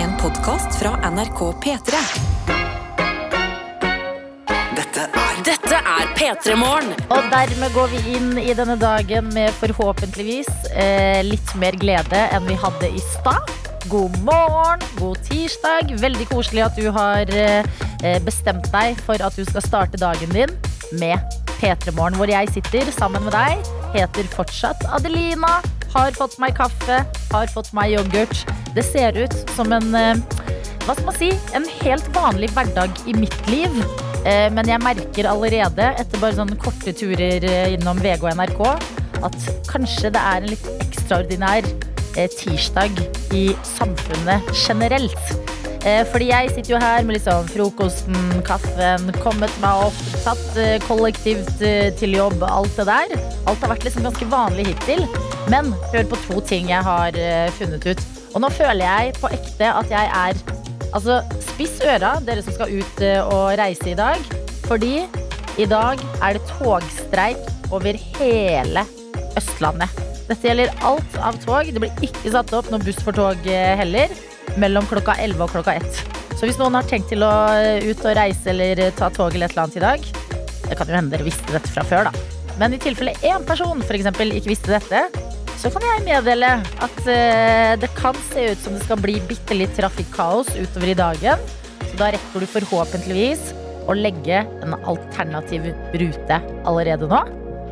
En podkast fra NRK P3. Dette er Dette er P3 Morgen. Og dermed går vi inn i denne dagen med forhåpentligvis eh, litt mer glede enn vi hadde i stad. God morgen, god tirsdag. Veldig koselig at du har eh, bestemt deg for at du skal starte dagen din med P3 Morgen, hvor jeg sitter sammen med deg. Heter fortsatt Adelina. Har fått meg kaffe, har fått meg yoghurt. Det ser ut som en eh, hva skal man si, en helt vanlig hverdag i mitt liv. Eh, Men jeg merker allerede, etter bare sånne korte turer eh, innom VG og NRK, at kanskje det er en litt ekstraordinær tirsdag i samfunnet generelt. Eh, Fordi jeg sitter jo her med liksom frokosten, kaffen, kommet meg opp, tatt eh, kollektivt eh, til jobb, alt det der. Alt har vært liksom ganske vanlig hittil. Men hør på to ting jeg har funnet ut. Og nå føler jeg på ekte at jeg er Altså, spiss øra, dere som skal ut og reise i dag. Fordi i dag er det togstreik over hele Østlandet. Dette gjelder alt av tog. Det blir ikke satt opp noe buss for tog heller. Mellom klokka 11 og klokka 1. Så hvis noen har tenkt til å eh, ut og reise eller eh, ta tog eller et eller annet i dag, det kan jo hende dere visste dette fra før, da. Men i tilfelle én person for eksempel, ikke visste dette, så kan jeg meddele at eh, det kan se ut som det skal bli bitte litt trafikkaos utover i dagen. Så da rekker du forhåpentligvis å legge en alternativ rute allerede nå.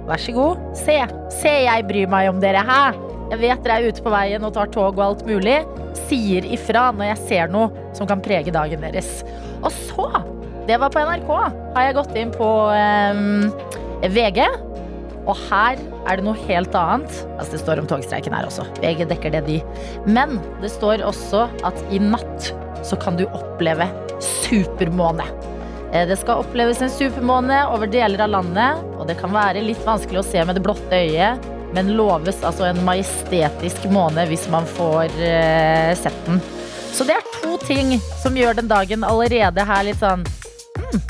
Vær så god. Se. Se, jeg bryr meg om dere her. Jeg vet dere er ute på veien og tar tog og alt mulig. Sier ifra når jeg ser noe som kan prege dagen deres. Og så, det var på NRK, har jeg gått inn på eh, VG. Og her er det noe helt annet. Altså Det står om togstreiken her også. VG dekker det, de. Men det står også at i natt så kan du oppleve supermåne. Eh, Det skal oppleves en supermåne over deler av landet, og det kan være litt vanskelig å se med det blotte øyet, men loves altså en majestetisk måne hvis man får eh, sett den. Så det er to ting som gjør den dagen allerede her litt sånn hmm,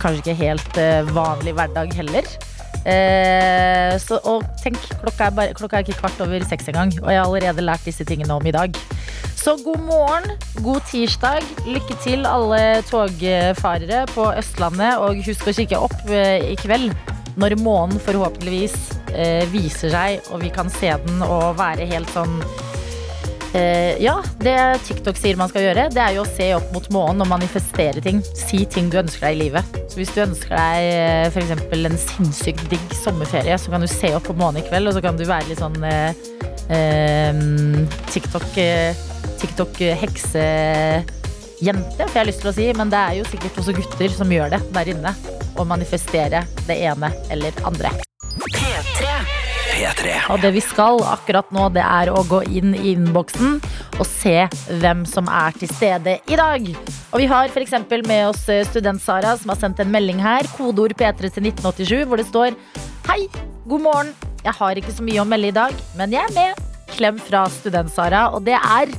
Kanskje ikke helt eh, vanlig hverdag heller. Eh, så, og tenk, klokka er, bare, klokka er ikke kvart over seks engang, og jeg har allerede lært disse tingene om i dag. Så god morgen, god tirsdag. Lykke til alle togfarere på Østlandet. Og husk å kikke opp eh, i kveld når månen forhåpentligvis eh, viser seg, og vi kan se den og være helt sånn eh, Ja, det TikTok sier man skal gjøre, det er jo å se opp mot månen og manifestere ting. Si ting du ønsker deg i livet. Så hvis du ønsker deg f.eks. for eksempel en sinnssykt digg sommerferie, så kan du se opp på månen i kveld, og så kan du være litt sånn eh, eh, TikTok eh, TikTok-heksejente, for jeg lyst til å si. Men det er jo sikkert også gutter som gjør det der inne. Å manifestere det ene eller andre. P3. Og det vi skal akkurat nå, det er å gå inn i innboksen og se hvem som er til stede i dag. Og vi har f.eks. med oss eh, student-Sara, som har sendt en melding her. Kodeord P3 til 1987, hvor det står Hei, god morgen. Jeg har ikke så mye å melde i dag, men jeg er med. Klem fra student-Sara. Og det er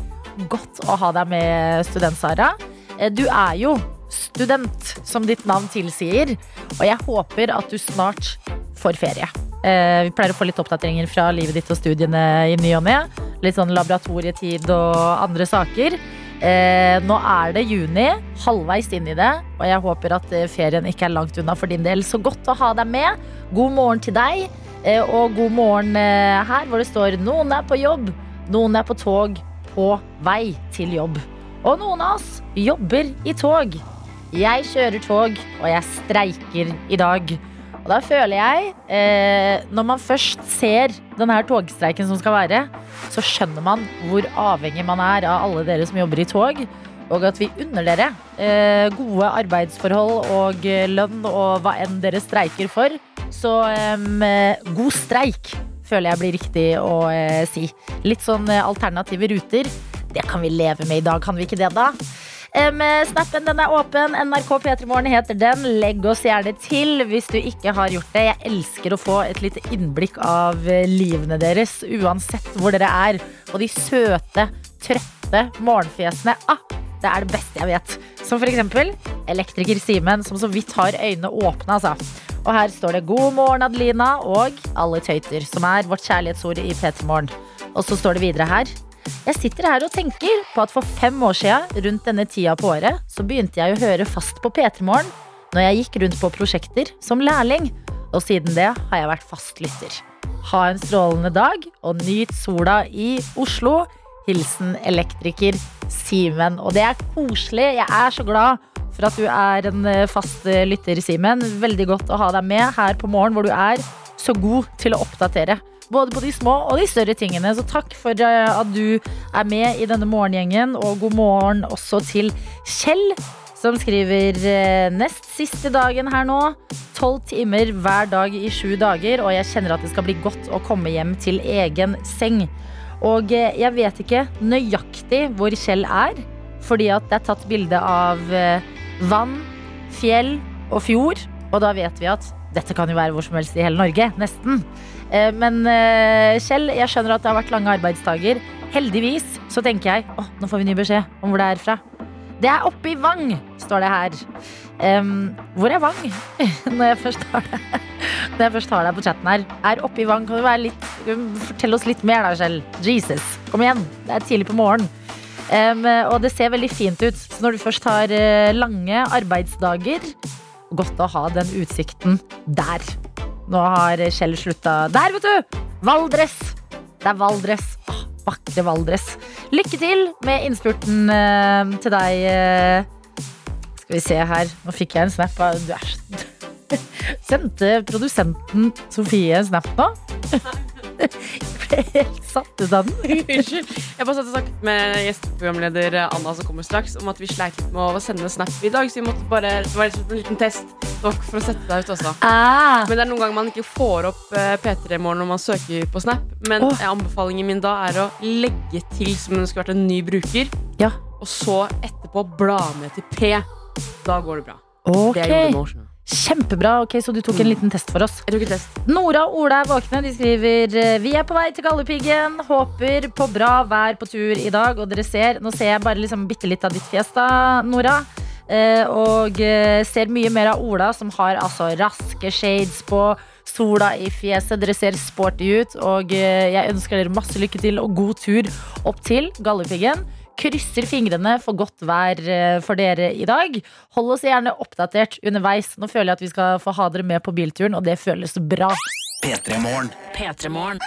godt å ha deg med, student-Sara. Eh, Du er jo student, som ditt navn tilsier. Og jeg håper at du snart får ferie. Eh, vi pleier å få litt oppdateringer fra livet ditt og studiene i ny og ne. Litt sånn laboratorietid og andre saker. Eh, nå er det juni, halvveis inn i det, og jeg håper at eh, ferien ikke er langt unna for din del. Så godt å ha deg med. God morgen til deg, eh, og god morgen eh, her hvor det står noen er på jobb, noen er på tog, på vei til jobb. Og noen av oss jobber i tog. Jeg kjører tog, og jeg streiker i dag. Og da føler jeg, eh, når man først ser denne togstreiken som skal være, så skjønner man hvor avhengig man er av alle dere som jobber i tog. Og at vi unner dere eh, gode arbeidsforhold og eh, lønn og hva enn dere streiker for. Så eh, god streik føler jeg blir riktig å eh, si. Litt sånn eh, alternative ruter. Det kan vi leve med i dag, kan vi ikke det, da? Um, snappen den er åpen. NRK P3morgen heter den. Legg oss gjerne til hvis du ikke har gjort det. Jeg elsker å få et lite innblikk av eh, livene deres, uansett hvor dere er. Og de søte, trøtte morgenfjesene. Ah, det er det beste jeg vet. Som for eksempel elektriker Simen, som så vidt har øynene åpne. Altså. Og her står det 'God morgen, Adelina' og 'Alle tøyter', som er vårt kjærlighetsord i P3morgen. Og så står det videre her. Jeg sitter her og tenker på at for fem år siden, rundt denne tida på året, så begynte jeg å høre fast på P3 Morgen når jeg gikk rundt på prosjekter som lærling. Og siden det har jeg vært fast lytter. Ha en strålende dag, og nyt sola i Oslo. Hilsen elektriker Simen. Og det er koselig. Jeg er så glad for at du er en eh, fast eh, lytter, Simen. Veldig godt å ha deg med her på morgen, hvor du er så god til å oppdatere. Både på de små og de større tingene. Så takk for eh, at du er med i denne morgengjengen. Og god morgen også til Kjell, som skriver eh, nest siste dagen her nå. Tolv timer hver dag i sju dager, og jeg kjenner at det skal bli godt å komme hjem til egen seng. Og eh, jeg vet ikke nøyaktig hvor Kjell er, fordi at det er tatt bilde av vann, fjell og fjord. Og da vet vi at dette kan jo være hvor som helst i hele Norge. Nesten. Eh, Men eh, Kjell, jeg skjønner at det har vært lange arbeidsdager. Heldigvis så tenker jeg å, nå får vi ny beskjed om hvor det er fra. Det er oppe i Vang, står det her. Um, hvor er Vang? Når jeg først har det Når jeg først har deg på chatten her. Er oppe i Vang, kan du være litt Fortell oss litt mer da, Kjell. Jesus, kom igjen. Det er tidlig på morgenen. Um, og det ser veldig fint ut. Så når du først har eh, lange arbeidsdager, godt å ha den utsikten der. Nå har Kjell slutta Der, vet du! Valdres. Det er Valdres. Åh, vakre Valdres. Lykke til med innspurten eh, til deg. eh. Skal vi se her. Nå fikk jeg en snap Du er så Sendte produsenten Sofie en snap nå? Jeg ble helt satt ut av den. Unnskyld. Jeg bare satt og snakket med gjesteprogramleder Anna som kommer straks, om at vi sleit litt med å sende snap i dag, så vi måtte bare, det var liksom en liten test nok for å sette deg ut også. Ah, Men det er noen ganger man ikke får opp eh, P3 Morgen når man søker på Snap. Men Åh. anbefalingen min da er å legge til som om det skulle vært en ny bruker, ja. og så etterpå bla med til P. Da går det bra. Ok. Det gjorde Motion. Kjempebra. Ok, Så du tok en liten test for oss. Jeg tok en test. Nora og Ola er våkne. De skriver eh, Vi er på vei til Galdhøpiggen. Håper på bra vær på tur i dag. Og dere ser, nå ser jeg bare liksom bitte litt av ditt fjes, da, Nora. Eh, og eh, ser mye mer av Ola, som har altså raske shades på. Sola i fjeset. Dere ser sporty ut. Og eh, jeg ønsker dere masse lykke til og god tur opp til Galdhøpiggen. Krysser fingrene for godt vær for dere i dag. Hold oss gjerne oppdatert underveis. Nå føler jeg at vi skal få ha dere med på bilturen, og det føles bra. P3 Morgen.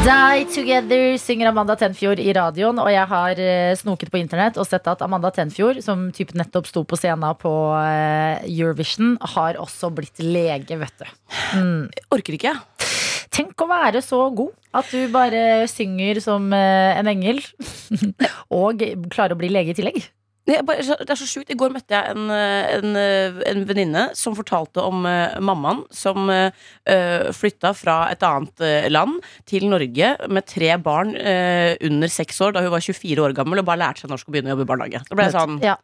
Die Together synger Amanda Tenfjord i radioen, og jeg har eh, snoket på internett og sett at Amanda Tenfjord, som typ nettopp sto på scenen på eh, Eurovision, har også blitt lege, vet du. Orker ikke. Tenk å være så god at du bare synger som eh, en engel, og klarer å bli lege i tillegg. Det er, bare, det er så sjukt. I går møtte jeg en, eh, en, eh, en venninne som fortalte om uh, mammaen som uh, flytta fra et annet uh, land til Norge med tre barn uh, under seks år da hun var 24 år gammel og bare lærte seg norsk og begynne å jobbe i barnehage. Da ble jeg sånn Ja.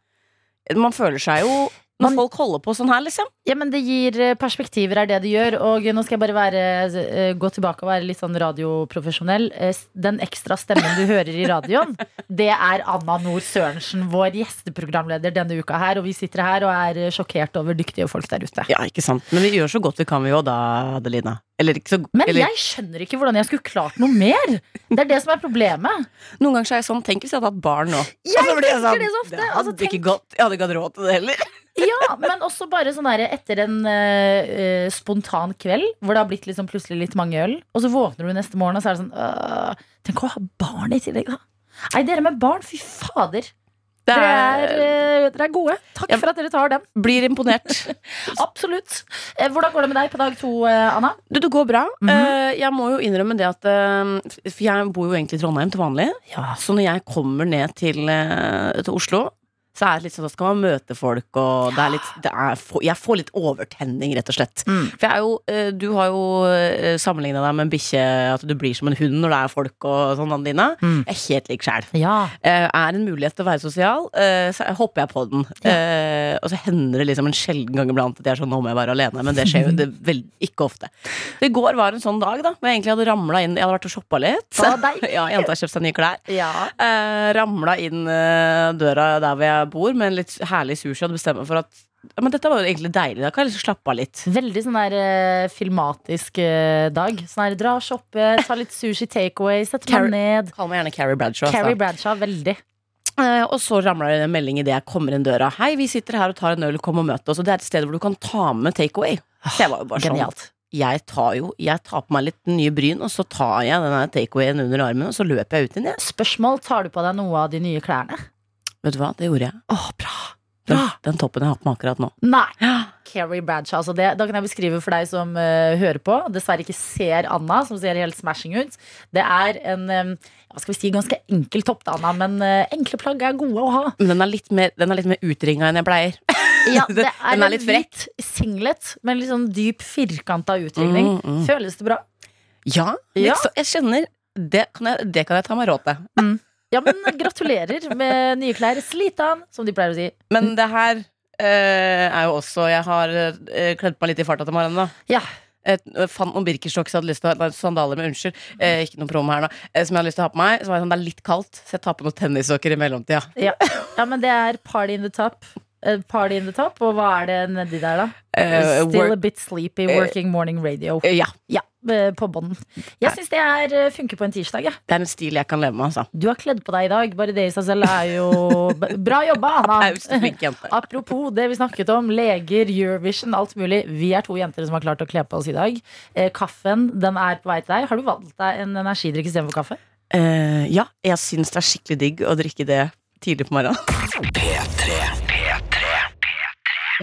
Man føler seg jo Når Man- folk holder på sånn her, liksom. Ja, men det gir eh, perspektiver, er det det gjør. Og nå skal jeg bare være, eh, gå tilbake og være litt sånn radioprofesjonell. Eh, Den ekstra stemmen du hører i radioen, det er Anna Nord Sørensen, vår gjesteprogramleder denne uka her. Og vi sitter her og er eh, sjokkert over dyktige folk der ute. Ja, ikke sant. Men vi gjør så godt vi kan, vi òg da, Adelina. Eller ikke så Men eller, jeg skjønner ikke hvordan jeg skulle klart noe mer. Det er det som er problemet. Noen ganger så er jeg sånn Tenk hvis jeg hadde hatt barn nå. Jeg altså, tenker tenker det så ofte. Det Altså, hadde ikke gått. Jeg hadde ikke hatt råd til det heller. Ja, men også bare sånn der etter en eh, spontan kveld hvor det har blitt liksom plutselig litt mange øl, og så våkner du neste morgen, og så er det sånn uh, Tenk å ha barn i tillegg, da. Nei, dere med barn, fy fader. Det Dere er, eh, dere er gode. Takk for at dere tar dem. blir imponert. Absolutt. Eh, Hvordan går det med deg på dag to, eh, Anna? Du, det går bra. Mm -hmm. jeg må jo innrømme det at For jeg bor jo egentlig i Trondheim til vanlig. Ja. Så når jeg kommer ned til, til Oslo, så er det litt sånn da skal man møte folk, og det er litt det er, Jeg får litt overtenning, rett og slett. Mm. For jeg er jo eh, Du har jo uh, sammenligna deg med en bikkje, at du blir som en hund når det er folk og sånn, Adelina. Mm. Jeg er helt lik sjæl. Ja. Eh, er en mulighet til å være sosial, eh, så hopper jeg på den. Ja. og så hender det liksom en sjelden gang iblant at jeg er sånn, nå må jeg være alene. Men det skjer jo det vel, ikke ofte. Så I går var en sånn dag da hvor jeg egentlig hadde ramla inn Jeg hadde vært og shoppa litt. Ja, Jenta har kjøpt seg nye klær. ja. Eh, ramla inn eh, døra der hvor jeg bor med en litt herlig sushi. Hadde bestemt meg for at ja, Men dette var jo egentlig deilig. Da kan jeg liksom slappe av litt. Veldig sånn der eh, filmatisk eh, dag. Sånn der, dra og shoppe, ta litt sushi takeaway, sette Carrie- meg ned. Kall meg gjerne Carrie Bradshaw. altså. Carrie Bradshaw, veldig. Eh, og så ramler det en melding idet jeg kommer inn døra. Hei, vi sitter her og tar en øl, kom og møt oss. Og det er et sted hvor du kan ta med takeaway. Så jeg var jo bare sånn Genialt. Jeg tar jo Jeg tar på meg litt nye bryn, og så tar jeg denne takeawayen under armen, og så løper jeg ut igjen. jeg. Spørsmål, tar du på deg noe av de nye klærne? Vet du hva, det gjorde jeg. Åh, bra. Den, Bra. den toppen jeg har på meg akkurat nå. Nei. Carrie Bradshaw. Altså det, da kan jeg beskrive for deg som uh, hører på. Dessverre ikke ser Anna, som ser helt smashing ut. Det er en um, hva skal vi si, ganske enkel topp, da, Anna, men uh, enkle plagg er gode å ha. Men den er litt mer, den er litt mer utringa enn jeg pleier. Ja, det Den er, er litt frekk. singlet med litt sånn dyp firkanta utringning. Mm, mm. Føles det bra? Ja, Ja. så, jeg kjenner det kan jeg, det kan jeg ta meg råd til. Ja, men gratulerer med nye klær. Slitan, som de pleier å si. Men det her eh, er jo også Jeg har eh, kledd på meg litt i farta til morgenen. da Ja. Jeg eh, fant noen Birkenstocks jeg hadde lyst til å ha Sandaler med unnskyld. Eh, ikke noen promo her nå. Eh, som jeg hadde lyst til å ha på meg. Så var jeg sånn, det er litt kaldt, så jeg tar på noen tennissokker i mellomtida. Ja. ja, men det er party in the top. Eh, Party in the top, og hva er det nedi der, da? Eh, Still work- a bit sleepy, working morning radio. eh, ja. Ja, på bånden. Jeg syns det er, eh, funker på en tirsdag. Ja. Det er en stil jeg kan leve med, altså. Du har kledd på deg i dag. Bare det i seg selv er jo Bra jobba, Anna! Apropos det vi snakket om, leger, Eurovision, alt mulig. Vi er to jenter som har klart å kle på oss i dag. Eh, kaffen den er på vei til deg. Har du valgt deg en energidrikk istedenfor kaffe? Uh, ja, jeg syns det er skikkelig digg å drikke det tidlig på morgenen.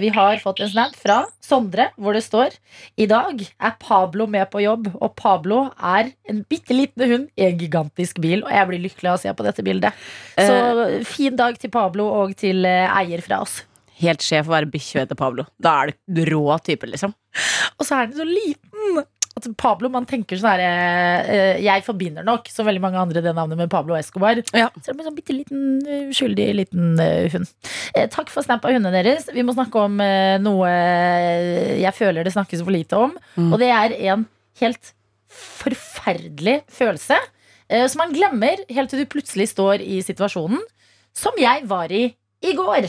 Vi har fått en snap fra Sondre hvor det står I dag er Pablo med på jobb, og Pablo er en bitte liten hund i en gigantisk bil. Og jeg blir lykkelig av å se på dette bildet. Så fin dag til Pablo og til eh, eier fra oss. Helt sjef å være bikkje etter Pablo. Da er det rå type, liksom. Og så er den så liten! At Pablo, man tenker sånn herre eh, Jeg forbinder nok, som veldig mange andre, det navnet med Pablo Escobar. Ja. Så det en sånn bitte liten, eh, uskyldig liten eh, hund. Eh, takk for snap av hundene deres. Vi må snakke om eh, noe jeg føler det snakkes for lite om. Mm. Og det er en helt forferdelig følelse eh, som man glemmer helt til du plutselig står i situasjonen som jeg var i i går.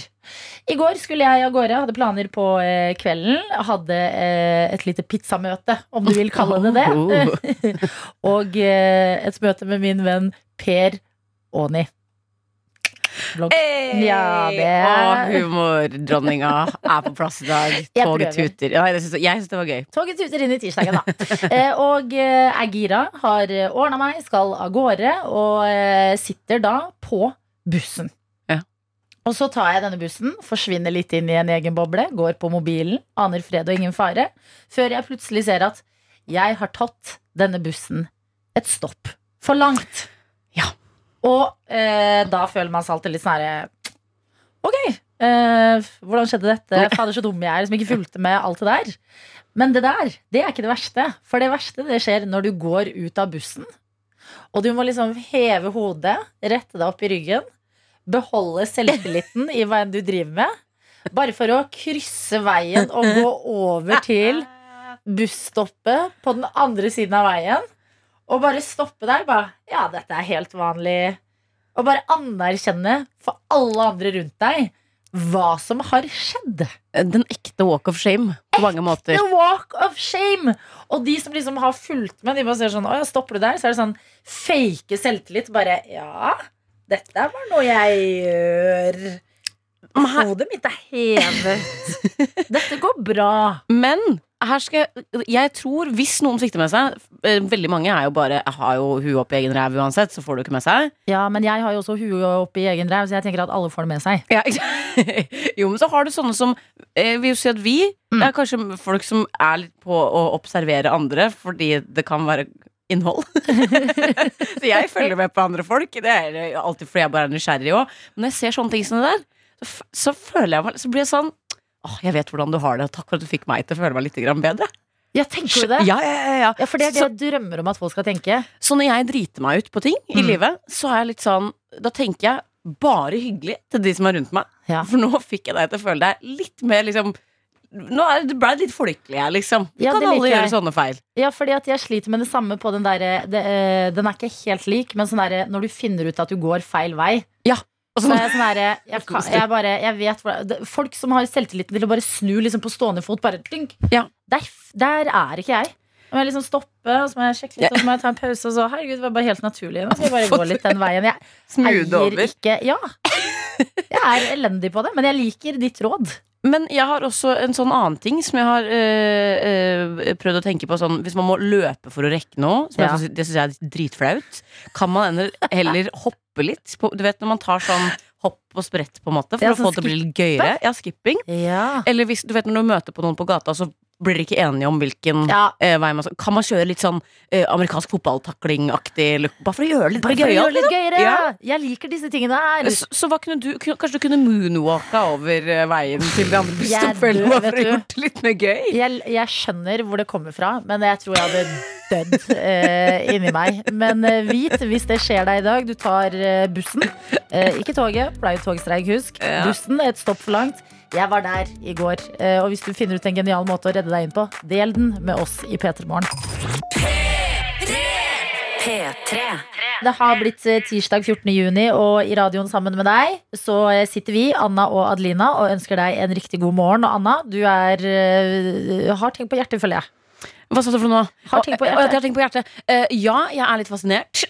I går skulle jeg av gårde, hadde planer på eh, kvelden. Hadde eh, et lite pizzamøte, om du vil kalle det det. og eh, et møte med min venn Per Aani. Hey! Ja, det er- humordronninga er på plass i dag. Toget tuter. Ja, jeg syns det var gøy. Toget tuter inn i tirsdagen, da. Eh, og er gira, har ordna meg, skal av gårde, og sitter da på bussen. Og så tar jeg denne bussen, forsvinner litt inn i en egen boble, går på mobilen, aner fred og ingen fare, før jeg plutselig ser at jeg har tatt denne bussen et stopp for langt. Ja. Og eh, da føler man seg alltid litt sånn herre Ok, eh, hvordan skjedde dette? Fader, så dum jeg er som ikke fulgte med alt det der. Men det der, det er ikke det verste. For det verste det skjer når du går ut av bussen. Og du må liksom heve hodet, rette deg opp i ryggen, beholde selvtilliten i hva enn du driver med. Bare for å krysse veien og gå over til busstoppet på den andre siden av veien. Og bare stoppe der. Bare, ja, dette er helt vanlig. Og bare anerkjenne for alle andre rundt deg hva som har skjedd. Den ekte walk of shame på mange måter. Ekte walk of shame! Og de som liksom har fulgt med, de bare ser sånn Å ja, stopper du der? Så er det sånn fake selvtillit. Bare ja, dette bare noe jeg gjør. Hodet mitt er hevet. Dette går bra. Men her skal jeg Jeg tror, hvis noen fikk det med seg eh, Veldig mange er jo bare Jeg har jo huet opp i egen ræv uansett, så får du ikke med seg. Ja, men jeg har jo også huet opp i egen ræv, så jeg tenker at alle får det med seg. Ja, jo, men så har du sånne som eh, vil jo si at vi Mm. er kanskje folk som er litt på å observere andre fordi det kan være innhold. så jeg følger med på andre folk. Det er alltid fordi jeg bare er nysgjerrig òg. Men når jeg ser sånne ting som det der, så, så føler jeg meg Så blir jeg sånn Åh, jeg vet hvordan du har det, og takk for at du fikk meg til å føle meg litt bedre. Ja, tenker du det? Ja, ja, ja, ja. For det er det Så- jeg drømmer om at folk skal tenke. Så når jeg driter meg ut på ting i Mm. livet, så er jeg litt sånn Da tenker jeg bare hyggelig til de som er rundt meg. Ja. For nå fikk jeg deg til å føle deg litt mer liksom Nå er det ble litt folkelig her, liksom. Ja, kan alle gjøre jeg. sånne feil? Ja, fordi at jeg sliter med det samme på den derre eh, Den er ikke helt lik, men sånn derre når du finner ut at du går feil vei. Ja. Så er jeg sånn herre jeg, kan- jeg, bare- jeg vet Folk som har selvtilliten til å bare snu liksom på stående fot, bare dynk. Ja. Der, der er ikke jeg. Må jeg liksom stoppe, og så må jeg sjekke litt, og så må jeg ta en pause, og så Herregud, det var bare helt naturlig. Nå skal jeg bare gå litt den veien. Jeg eier ikke Ja. Jeg er elendig på det, men jeg liker ditt råd. Men jeg har også en sånn annen ting som jeg har øh, øh, prøvd å tenke på. Sånn, hvis man må løpe for å rekke noe, som Ja. synes- det syns jeg er dritflaut, kan man heller- hoppe litt? På, du vet når man tar sånn hopp og sprett, på en måte, for Ja, å få sånn det til å bli litt gøyere. Ja, skipping. Ja. Eller hvis du vet når du møter på noen på gata, så blir dere ikke enige om hvilken Ja. uh, vei man skal Kan man kjøre litt sånn uh, amerikansk fotballtakling-aktig look? Bare for å gjøre det litt gøyere. Ja. Jeg liker disse tingene her. Så, så hva kunne du Kanskje du kunne moonwalka over eh, veien til de andre er vet for å gjøre det litt mer gøy? Jeg, jeg skjønner hvor det kommer fra, men jeg tror jeg hadde dødd uh, inni meg. Men vit hvis det skjer deg i dag. Du tar bussen. Ikke toget, for det er jo togstreik, husk. Bussen, et stopp for langt. Jeg var der i går. Eh, og hvis du finner ut en genial måte å redde deg inn på, del den med oss i P3 Morgen. P3. Det har blitt eh, tirsdag 14. juni, og i radioen sammen med deg så eh, sitter vi, Anna og Adelina, og ønsker deg en riktig god morgen. Og Anna, du er har ting på hjertet, føler jeg. Hva sa du for noe? Har ting på hjertet. har ting på hjertet. Eh, ja, jeg er litt fascinert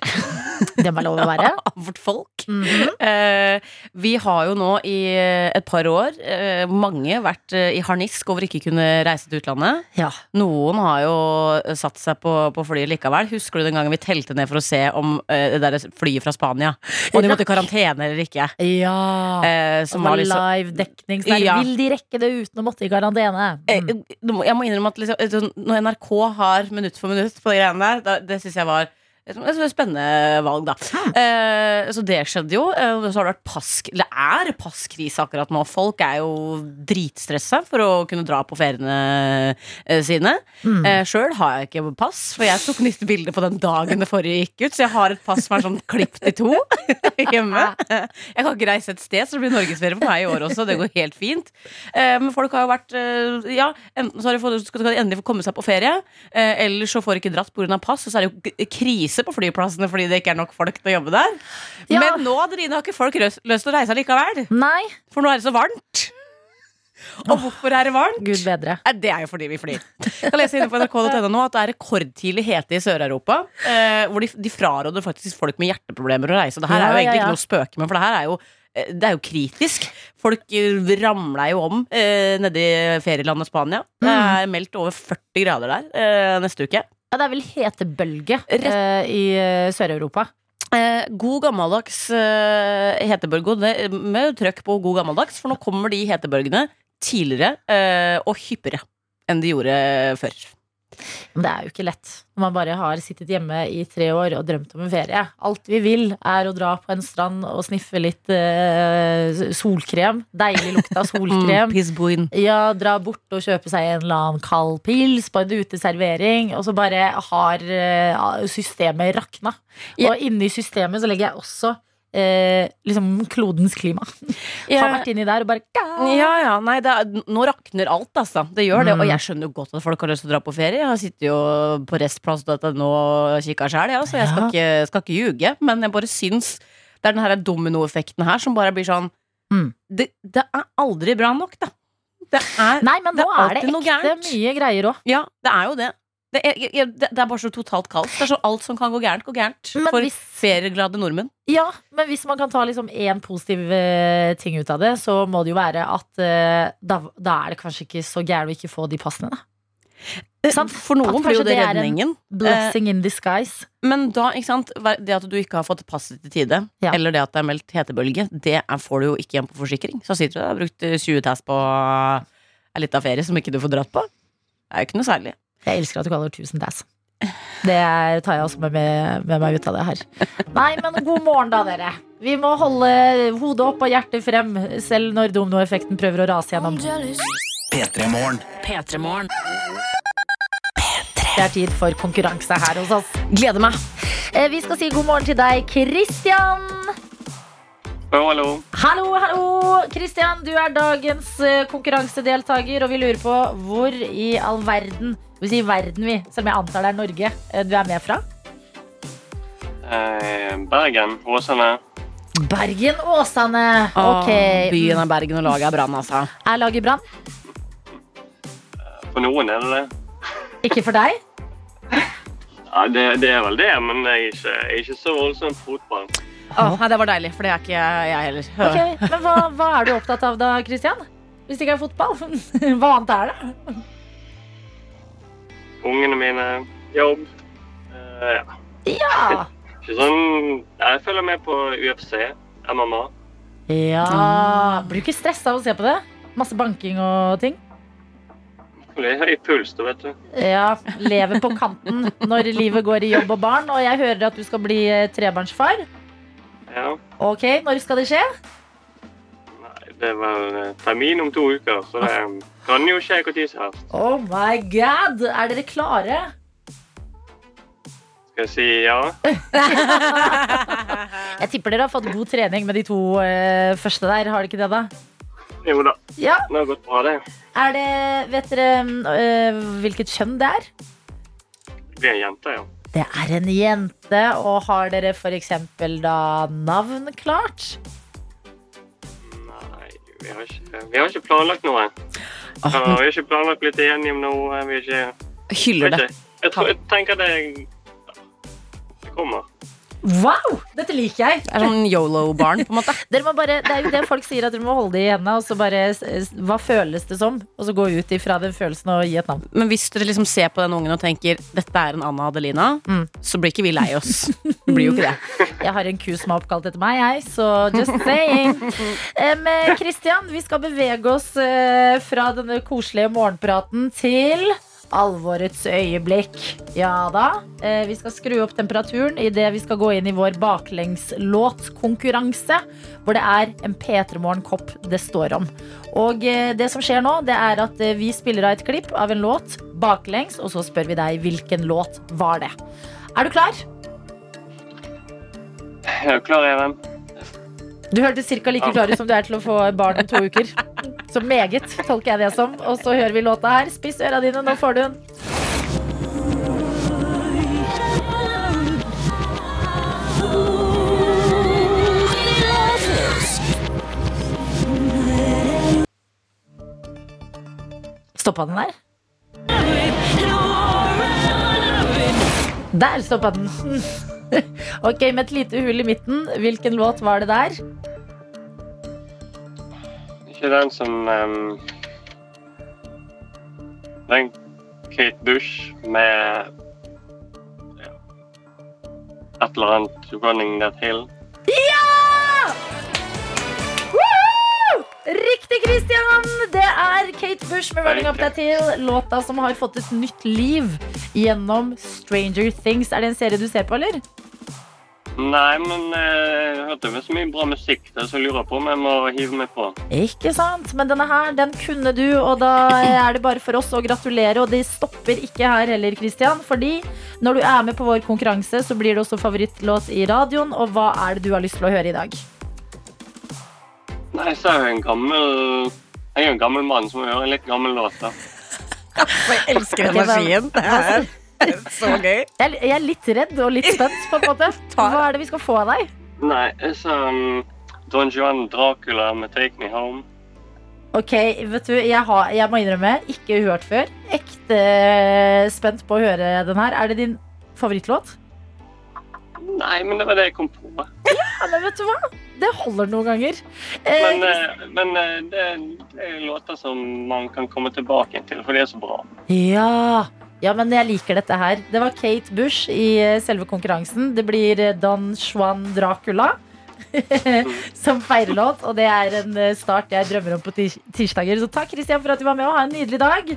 Det må lov å være. vårt folk. Mhm. Eh, vi har jo nå i eh, et par år, eh, mange, vært i harnisk over ikke kunne reise til utlandet. Ja. Noen har jo satt seg på, på flyet likevel. Husker du den gangen vi telte ned for å se om det der flyet fra Spania Om de måtte i karantene eller ikke? Ja. Eh, Som var liksom live dekning. Så der, Ja. Vil de rekke det uten å måtte i karantene? Mm. Jeg må innrømme at liksom, sånn, når NRK har minutt for minutt på de greiene der, det syns jeg var et spennende valg, da. Eh, så det skjedde jo. Og så har det vært pass, eller er passkrise akkurat nå. Folk er jo dritstressa for å kunne dra på feriene eh, sine. Mm. Eh, Sjøl har jeg ikke pass, for jeg tok nytt bilde på den dagen det forrige gikk ut. Så jeg har et pass som er sånn klippet i to hjemme. Jeg kan ikke reise et sted, så det blir norgesferie for meg i år også. Det går helt fint. Eh, Men folk har jo vært eh, Ja, enten så har de fått, skal de endelig få komme seg på ferie, eh, eller så får de ikke dratt pga. pass, og så er det jo k- krise på flyplassene fordi det ikke er nok folk til å jobbe der. Ja. Men nå Adeline, har ikke folk løst til å reise likevel, Nei, for nå er det så varmt. Og hvorfor er det varmt? gud bedre. Det er jo fordi vi flyr. Jeg kan lese inne på nrk.no nå at det er rekordtidlig hete i Sør-Europa. Eh, hvor de, de fraråder faktisk folk med hjerteproblemer å reise. Det her Ja, er jo egentlig ja. ikke noe å spøke med, for det her er jo eh, det er jo kritisk. Folk ramla ramler jo om eh, nede i ferielandet Spania. Det Mm. er meldt over 40 grader der eh, neste uke. Ja, det er vel hetebølge eh, i eh, Sør-Europa. Eh, god gammeldags eh, hetebølge, og med trøkk på god gammeldags, for nå kommer de hetebølgene tidligere eh, og hyppigere enn de gjorde før. Men det er jo ikke lett når man bare har sittet hjemme i tre år og drømt om en ferie. Alt vi vil, er å dra på en strand og sniffe litt eh, solkrem. Deilig lukt av solkrem. Mm, Ja, dra bort og kjøpe seg en eller annen kald pils på en uteservering, og så bare har eh, systemet rakna. Ja. Og inni systemet så legger jeg også eh, liksom klodens klima. Har vært inni der og bare Ja, ja, nei, det er, nå rakner alt, altså. Det gjør det. Mm. Og jeg skjønner jo godt at folk har lyst til å dra på ferie. Jeg har sittet jo på restplass og kikka sjæl, ja, så jeg skal, Ja. ikke, skal ikke ljuge. Men jeg bare syns det er den her dominoeffekten her som bare blir sånn Mm. det, det er aldri bra nok, da. Det er, Nei, men Det nå er er det ekte mye greier òg. ja, det er jo det. Det er, det er bare så totalt kaos. Det er så alt som kan gå gærent, går gærent. Men For hvis- ferieglade nordmenn. Ja, men hvis man kan ta liksom én positiv eh, ting ut av det, så må det jo være at eh, da, da er det kanskje ikke så gærent å ikke få de passene. Da. Sant? For noen blir jo det det en redningen. Blessing in disguise. Men da, ikke sant, det at du ikke har fått passet til tide, Ja. eller det at det er meldt hetebølge, det får du jo ikke igjen på forsikring. Så sitter du der og har brukt eh, 20 tass på en liten ferie som ikke du får dratt på. Det er jo ikke noe særlig. Jeg elsker at du kaller det tusen dass. Det er- tar jeg også med, med, med meg ut av det her. Nei, men god morgen, da, dere. Vi må holde hodet opp og hjertet frem, selv når dominoeffekten prøver å rase gjennom. P3 Morgen. P3morgen. Det er tid for konkurranse her hos oss. Gleder meg. Eh, Vi skal si god morgen til deg, Christian. Hallo, hallo. Hallo, hallo! Kristian, du er dagens eh, konkurransedeltaker, og vi lurer på hvor i all verden Vi sier verden, vi, selv om jeg antar det er Norge. eh, Du er med fra? Eh, Bergen, Åsane. Bergen Åsane. Åh, Byen er Bergen og laget er Brann, altså. Er laget Brann? For noen er det det. Ikke for deg? Ja, det, det er vel det, men jeg er ikke, jeg er ikke så voldsom fotball. Åh, nei, det var deilig, for det er ikke jeg, jeg heller. Ok, Men hva, hva er du opptatt av da, Christian? Hvis det ikke er fotball? Hva annet er det? Ungene mine, jobb. Uh, ja. Ja. Ikke sånn Jeg følger med på UFC, MMA. ja. Blir du ikke stressa av å se på det? Masse banking og ting? Det er høy puls, du vet du. Ja, lever på kanten når livet går i jobb og barn. Og jeg hører at du skal bli eh, trebarnsfar. Ja. Ok, når skal det skje? Nei, det er vel eh, termin om to uker, så det kan jo skje når som helst. Oh my god! Er dere klare? Skal jeg si ja? Jeg tipper dere har fått god trening med de to eh, første der. Har dere ikke det, da? Jo da. Ja. Det har gått bra, det. Er det Vet dere eh, hvilket kjønn det er? Det blir en jente, ja. Det er en jente, og har dere f.eks. da navn klart? Nei, vi har ikke, vi har ikke planlagt noe. Åh, Ja, vi har ikke planlagt litt enige om noe. Vi har ikke hyller det. Jeg, tror, jeg tenker det Det kommer. Wow! Dette liker jeg. Det er sånn yolo-barn, på en måte. Bare, det er jo det folk sier, at dere må holde det i hendene. Og så bare Hva føles det som? Og så gå ut ifra den følelsen og gi et navn. Men hvis dere liksom ser på den ungen og tenker dette er en Anna Adelina, Mm. så blir ikke vi lei oss. Det blir jo ikke det. Jeg har en ku som er oppkalt etter meg, jeg, så just saying. Kristian, Christian, vi skal bevege oss eh, fra denne koselige morgenpraten til alvorets øyeblikk. Ja da. Eh, vi skal skru opp temperaturen idet vi skal gå inn i vår baklengslåtkonkurranse, hvor det er en P3 Morgen-kopp det står om. Og eh, det som skjer nå, det er at eh, vi spiller av et klipp av en låt baklengs, og så spør vi deg hvilken låt var det. Er du klar? Jeg Er klar, Even? Du hørtes ca. like klar ut som du er til å få barn om to uker. Så meget, tolker jeg det som. Og så hører vi låta her. Spiss øra dine, nå får du den. Stoppa den der? Der stoppa den. Ok, med et lite hull i midten. Hvilken låt var det der? Ikke den som um, Den Kate Bush med ja, et eller annet 'Running That Hill'. Woo! Riktig, Christian! Det er Kate Bush med 'Running Up That Hill'. Låta som har fått et nytt liv gjennom Stranger Things. Er det en serie du ser på, eller? Nei, men eh, jeg hørte vel så mye bra musikk der, så jeg lurer på om jeg må hive meg på. Ikke sant? Men denne her, den kunne du, og da er det bare for oss å gratulere. Og det stopper ikke her heller, Christian. Fordi når du er med på vår konkurranse, så blir det også favorittlåt i radioen. Og hva er det du har lyst til å høre i dag? Nei, så er jeg en gammel Jeg er jo en gammel mann som må høre en litt gammel låter. Jeg elsker energien. Det er så gøy. Jeg jeg er litt redd og litt spent, på en måte. Hva er det vi skal få av deg? Nei, så um, Don Juan Dracula med 'Take Me Home'. Ok, vet du, jeg, har, jeg må innrømme, ikke hørt før. Ekte spent på å høre den her. Er det din favorittlåt? Nei, men det var det jeg kom på. Ja, men vet du hva? Det holder noen ganger. Eh, Men, eh, men eh, det, det er låter som man kan komme tilbake til, for de er så bra. ja. ja, men jeg liker dette her. Det var Kate Bush i eh, selve konkurransen. Det blir Don Juan Dracula. som feirelåt, og det er en start jeg drømmer om på tirsdager. Så takk, Christian, for at du var med, og ha en nydelig dag.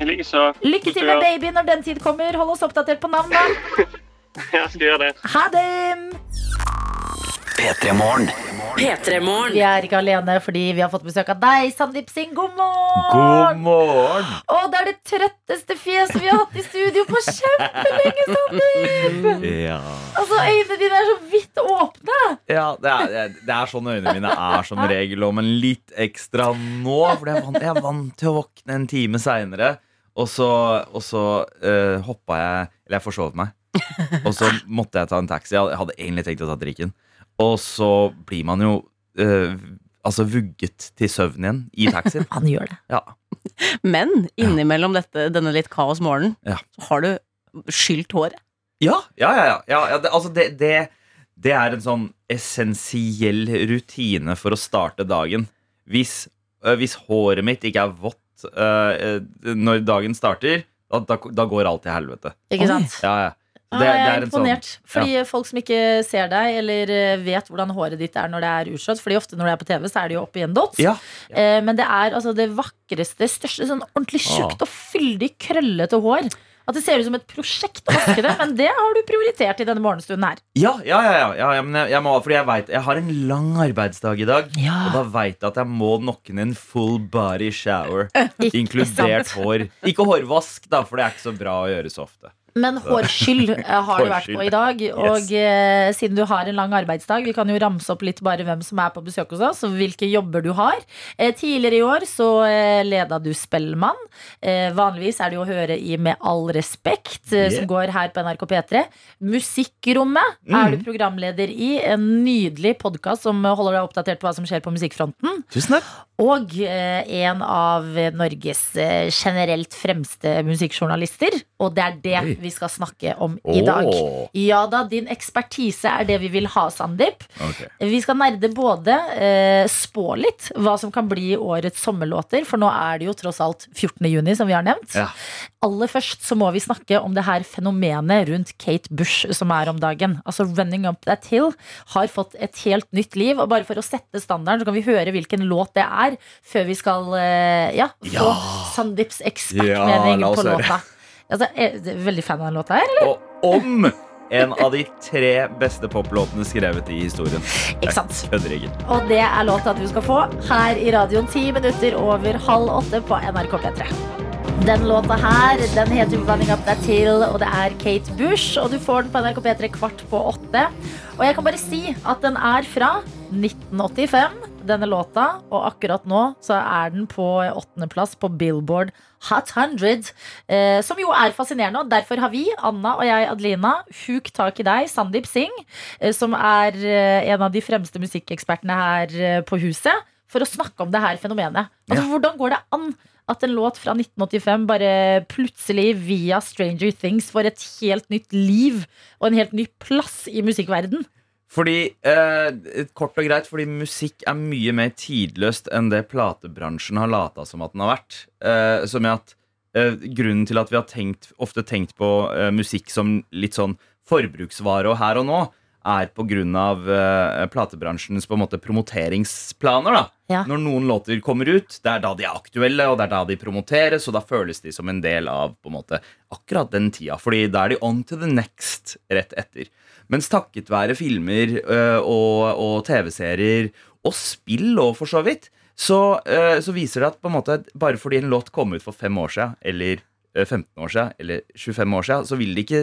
Jeg. Lykke til med baby når den tid kommer. Hold oss oppdatert på navn, da. Jeg skal gjøre det. Ha det! P3 Morgen. P3 Morgen. Vi er ikke alene fordi vi har fått besøk av deg, Sandeep Singh. God morgen! God morgen! Å, det er det trøtteste fjeset vi har hatt i studio på kjempelenge, Sandeep! Ja, Altså, øynene dine er så vidt åpne. ja det, er, det er sånn øynene mine er som regel, og men litt ekstra nå. For jeg vant, jeg er vant til å våkne en time seinere. Og så, og så uh, hoppa jeg Eller jeg forsov meg. Og så måtte jeg ta en taxi. Jeg hadde egentlig tenkt å ta trikken. Og så blir man jo eh, altså vugget til søvn igjen i taxien. Han gjør det. Ja. Men innimellom dette, denne litt kaos morgenen, Ja. så har du skylt håret. Ja, ja, ja, ja, ja, ja det, Altså det, det, det er en sånn essensiell rutine for å starte dagen. Hvis, øh, hvis håret mitt ikke er vått øh, når dagen starter, da, da, da går alt til helvete. Ikke sant? Ja, ja. Ja, Det- jeg er er imponert. sånn- imponert. fordi folk som ikke ser deg, eller eh, vet hvordan håret ditt er når det er utslått Fordi ofte når det er på TV, så er det jo oppi en dots. Ja. Eh, men det er altså det vakreste, største, sånn ordentlig tjukt og fyldig, krøllete hår. At det ser ut som et prosjekt å vaske det, men det har du prioritert i denne morgenstunden her. Ja, ja, ja, ja, ja, ja men jeg, jeg må, fordi jeg vet, jeg har en lang arbeidsdag i dag. Og da veit jeg at jeg må nokke ned en full body shower. Ikke Inkludert sant? hår. Ikke hårvask, da, for det er ikke så bra å gjøre så ofte. Men hårskyll eh, har du vært på i dag. Og yes. siden du har en lang arbeidsdag, vi kan jo ramse opp litt bare hvem som er på besøk hos oss, og hvilke jobber du har. Eh, tidligere i år så eh, leda du Spellemann. Eh, vanligvis er det jo å høre i Med all respekt, eh, Yeah. som går her på NRK P3. Musikkrommet er du programleder i. En nydelig podkast som holder deg oppdatert på hva som skjer på musikkfronten. Tusen takk. Og eh, en av Norges eh, generelt fremste musikkjournalister. Og det er det Oi. vi skal snakke om i dag. Ja da, din ekspertise er det vi vil ha, Sandeep. Vi skal nerde både eh, spå litt hva som kan bli årets sommerlåter, for nå er det jo tross alt 14. juni, som vi har nevnt. Ja. Aller først så må vi snakke om det her fenomenet rundt Kate Bush som er om dagen. Altså Running Up That Hill har fått et helt nytt liv. Og bare for å sette standarden, så kan vi høre hvilken låt det er, før vi skal eh, ja, få Ja. Sandeeps ekspertmening ja, på låta. Altså, er du veldig fan av den låta her, eller? Og om en av de tre beste poplåtene skrevet i historien. Ikke sant? Og det er låta du skal få her i radioen ti minutter over halv åtte på NRK P3. Den låta her den heter Running Up That Hill, og det er Kate Bush. Og du får den på NRK P3 kvart på åtte. Og jeg kan bare si at den er fra 1985, denne låta. Og akkurat nå så er den på åttendeplass på Billboard Hot 100. Eh, som jo er fascinerende, og derfor har vi, Anna og jeg, Adelina, huk tak i deg, Sandeep Singh, eh, som er eh, en av de fremste musikkekspertene her eh, på huset, for å snakke om det her fenomenet. Altså, Hvordan går det an at en låt fra 1985 bare plutselig via Stranger Things får et helt nytt liv og en helt ny plass i musikkverden? Fordi, eh, kort og greit, fordi musikk er mye mer tidløst enn det platebransjen har lata som at den har vært. Eh, som er at eh, Grunnen til at vi har tenkt, ofte tenkt på eh, musikk som litt sånn forbruksvare og her og nå, er på grunn av eh, platebransjens på en måte promoteringsplaner. da Ja. Når noen låter kommer ut, det er da de er aktuelle, og det er da de promoteres, og da føles de som en del av på en måte akkurat den tida. Fordi da er de on to the next rett etter. Mens takket være filmer øh, og, og TV-serier og spill og for så vidt, så, øh, så viser det at på en måte bare fordi en låt kom ut for fem år siden, eller øh, 15 år siden, eller 25 år siden, så vil det ikke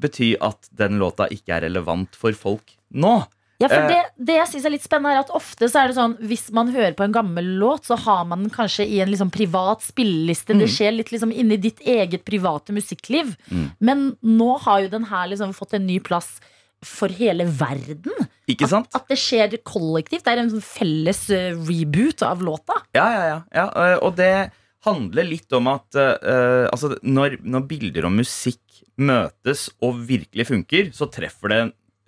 bety at den låta ikke er relevant for folk nå. Ja, for Eh. det, det jeg synes er litt spennende er at Ofte så er det sånn Hvis man hører på en gammel låt, så har man den kanskje i en liksom privat spilleliste. Det skjer litt liksom inni ditt eget private musikkliv. Mm. Men nå har jo den her liksom fått en ny plass for hele verden. Ikke sant? At det skjer kollektivt. Det er en sånn felles eh, reboot av låta. Ja, ja, ja, ja. øh, Og det handler litt om at uh, altså, når, når bilder og musikk møtes og virkelig funker, så treffer det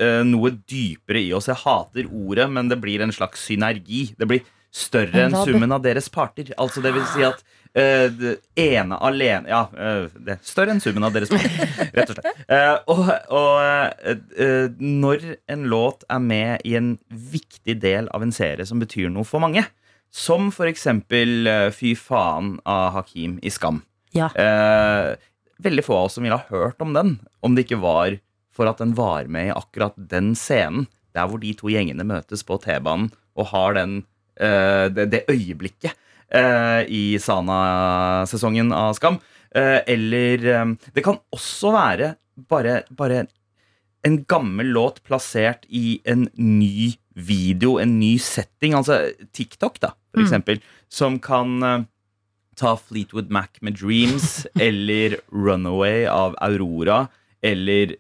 uh, noe dypere i oss. Jeg hater ordet, men det blir en slags synergi. Det blir større enn summen av deres parter. Altså det vil si at det ene alene Ja, uh, det er større enn summen av deres parter, rett og slett. Uh, og og når en låt er med i en viktig del av en serie som betyr noe for mange, som for eksempel Fy faen av Hakim i Skam. Ja. Veldig få av oss som ville ha hørt om den, om det ikke var for at den var med i akkurat den scenen. Der hvor de to gjengene møtes på T-banen og har den, det, det øyeblikket i Sana-sesongen av Skam. Eh, eller eh, Det kan også være bare, bare en gammel låt plassert i en ny video, en ny setting. Altså TikTok, da, for Mm. eksempel. Som kan eh, ta Fleetwood Mac med Dreams, eller Runaway av Aurora, eller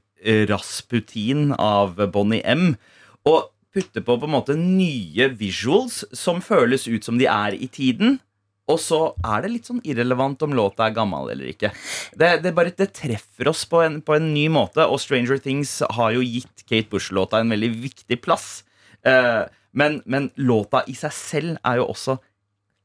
Rasputin av Bonnie M. Og putte på på en måte nye visuals som føles ut som de er i tiden. Og så er det litt sånn irrelevant om låta er gammel eller ikke. Det, det, bare, det treffer oss på en, på en ny måte, og Stranger Things har jo gitt Kate Bush-låta en veldig viktig plass. Eh, men, men låta i seg selv er jo også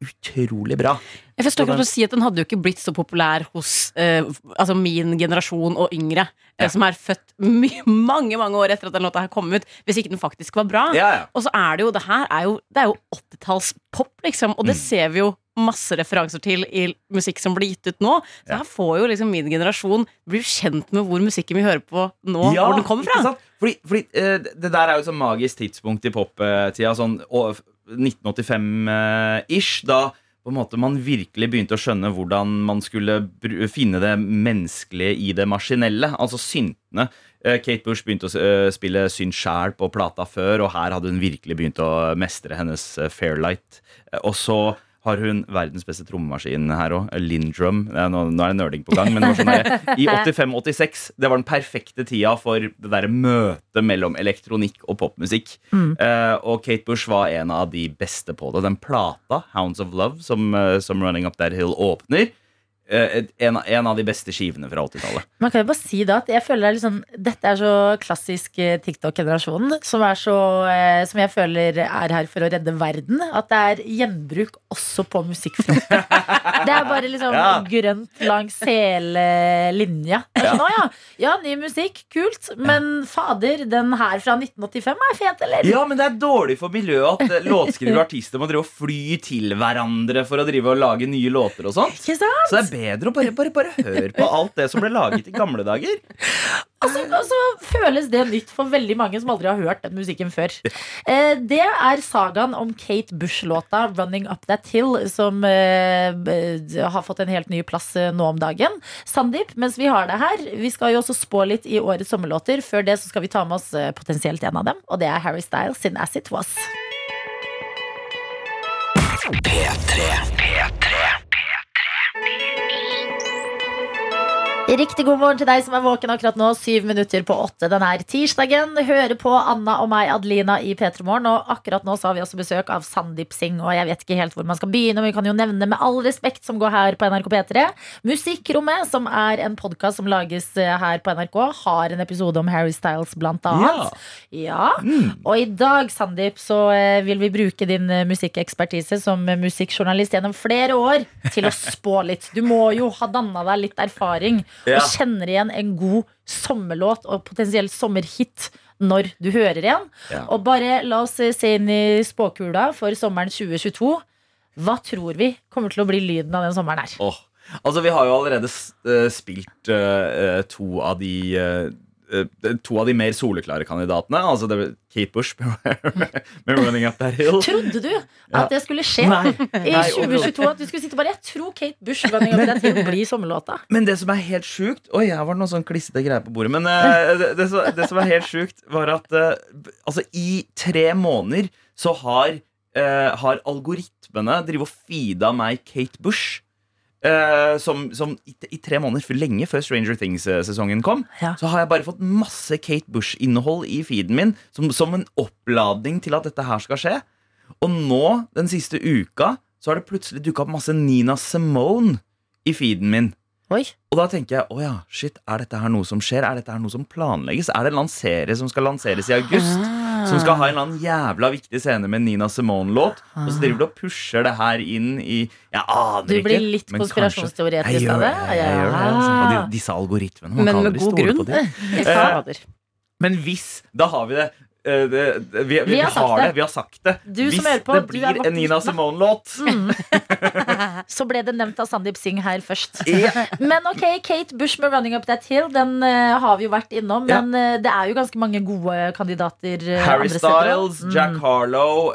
utrolig bra. Jeg forstår ikke at du sier at Den hadde jo ikke blitt så populær hos eh, altså min generasjon og yngre, eh, Ja. som er født mange mange år etter at den låta her kom ut, hvis ikke den faktisk var bra. Ja, ja. Og så er det jo det her er jo, Det er jo 80-tallspop, liksom, og det Mm. ser vi jo masse referanser til i musikk som blir gitt ut nå. Så her får jo liksom min generasjon bli kjent med hvor musikken vi hører på nå, hvor den kommer fra. Fordi, fordi eh, det der er jo et sånn magisk tidspunkt i poptida, sånn å- 1985-ish, da på en måte man virkelig begynte å skjønne hvordan man skulle finne det menneskelige i det maskinelle. Altså syntene. Eh, Kate Bush begynte å eh, spille synt sjæl på plata før, og her hadde hun virkelig begynt å mestre hennes eh, Fairlight. Og så har hun verdens beste trommemaskin her òg, Lindrum. Nå, nå er det nerding på gang, men det var sånn der, i 85-86 Det var den perfekte tida for det derre møtet mellom elektronikk og popmusikk. Eh, og Kate Bush var en av de beste på det. Den plata, Hounds of Love, som, eh, som Running Up That Hill åpner, en, av- en av de beste skivene fra 80-tallet. Man kan jo bare si da at jeg føler det er liksom, Dette er så klassisk eh, TikTok-generasjonen som, eh, som jeg føler er her for å redde verden. At det er gjenbruk også på musikkfronten. det er bare liksom Ja. grønt langs hele linja. Det er Sånn, «Å ja, ja, ny musikk, kult. Men fader, den her fra 1985 er fet, eller? Ja, men det er dårlig for miljøet at låtskriver og artister må drive og fly til hverandre for å drive og lage nye låter og sånt. Ikke sant? Så det er bedre Og bare, bare, bare hør på alt det som ble laget i gamle dager. Og så, og så føles det nytt for veldig mange som aldri har hørt den musikken før. Eh, det er sagaen om Kate Bush-låta 'Running Up That Hill', som eh, har fått en helt ny plass eh, nå om dagen. Sandeep, mens vi har det her, vi skal jo også spå litt i årets sommerlåter. Før det så skal vi ta med oss eh, potensielt en av dem, og det er Harry Styles sin 'As It Was'. Riktig god morgen til deg som er våken akkurat nå. Syv minutter på åtte. Den er tirsdagen. Hører på Anna og meg, Adelina, i P3 Morgen. Og akkurat nå så har vi også besøk av Sandeep Singh. Og jeg vet ikke helt hvor man skal begynne. Men vi kan jo nevne med all respekt som går her på NRK P3. Musikkrommet, som er en podkast som lages eh, her på NRK, har en episode om Harry Styles, blant annet. Ja. Ja, Og i dag, Sandeep, så eh, vil vi bruke din eh, musikkekspertise som musikkjournalist gjennom flere år til å spå litt. Du må jo ha danna deg litt erfaring Ja. og kjenner igjen en god sommerlåt og potensielt sommerhit når du hører en. Ja. Og bare la oss se inn i spåkula for sommeren 2022. Hva tror vi kommer til å bli lyden av den sommeren her? Oh. altså Vi har jo allerede eh, spilt eh, to av de eh, To av de mer soleklare kandidatene. Altså det, Kate Bush med, 'Running Up That Hill'. Trodde du at det skulle skje Nei. i 2022? At du skulle sitte bare Jeg tror Kate Bush running up that hill blir sommerlåta. Men det som er helt sjukt Oi, her var det noen sånn klissete greier på bordet. Men eh, det, det, som- det som er helt sjukt, var at eh, altså, i tre måneder så har, eh, har algoritmene drivet og feeda meg Kate Bush. Eh, som, som i, i tre måneder, for lenge før Stranger Things-sesongen kom, Ja. så har jeg bare fått masse Kate Bush-innhold i feeden min som, som en oppladning til at dette her skal skje. Og nå, den siste uka, så har det plutselig dukka opp masse Nina Simone i feeden min. Oi. Og da tenker jeg, å ja, shit, er dette her noe som skjer? Er dette her noe som planlegges? Er det en serie som skal lanseres i august? Som skal ha en eller annen jævla viktig scene med Nina Simone-låt? Og så driver du og pusher det her inn i Jeg aner ikke. Du blir litt konspirasjonsteoretisk av det? Jeg gjør det altså. Og de, disse algoritmene. Man Men kan med god grunn. de. Men hvis Da har vi det. Eh, det, det vi, vi, Vi har har det. Vi har sagt det. Du som hvis på, det blir en Nina. Simone-låt Så ble det nevnt av Sandeep Singh her først. Men ok, Kate Bush med 'Running Up That Hill' Den uh, har vi jo vært innom. Ja. Men uh, det er jo ganske mange gode kandidater Uh, Harry. Styles, Jack Harlow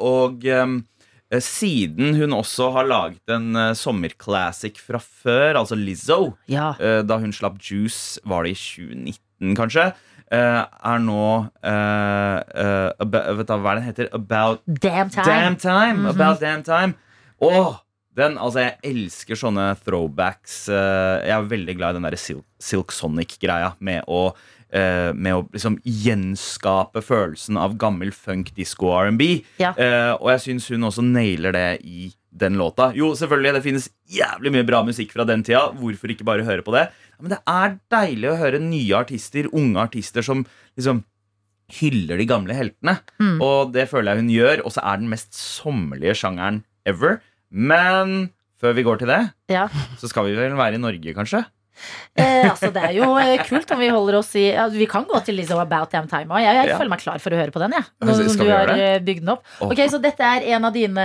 og eh, siden hun også har laget en uh, sommerclassic fra før, altså Lizzo, Ja. da hun slapp Juice, var det i 2019 kanskje, er nå eh, eh, aba- Vet du hva den heter? About Damn time. Damn Time! Mhm. About Damn Time. Åh, den, altså Jeg elsker sånne throwbacks. eh, jeg er veldig glad i den der Silk, Silk Sonic-greia med å Uh, med å liksom gjenskape følelsen av gammel funk, disco og R&B. Ja. Uh, og jeg syns hun også nailer det i den låta. Jo, selvfølgelig, det finnes jævlig mye bra musikk fra den tida. Hvorfor ikke bare høre på det? Men det er deilig å høre nye artister, unge artister som liksom hyller de gamle heltene. Mm. Og det føler jeg hun gjør. Og så er den mest sommerlige sjangeren ever. Men før vi går til det, Ja. så skal vi vel være i Norge, kanskje? Eh, altså, det er jo eh, kult om vi holder oss i ja, Vi kan gå til Lizzo About Damn Time òg. Jeg, jeg Ja. føler meg klar for å høre på den. Ja, Nå du har eh, bygd den opp. Ok, Så dette er en av dine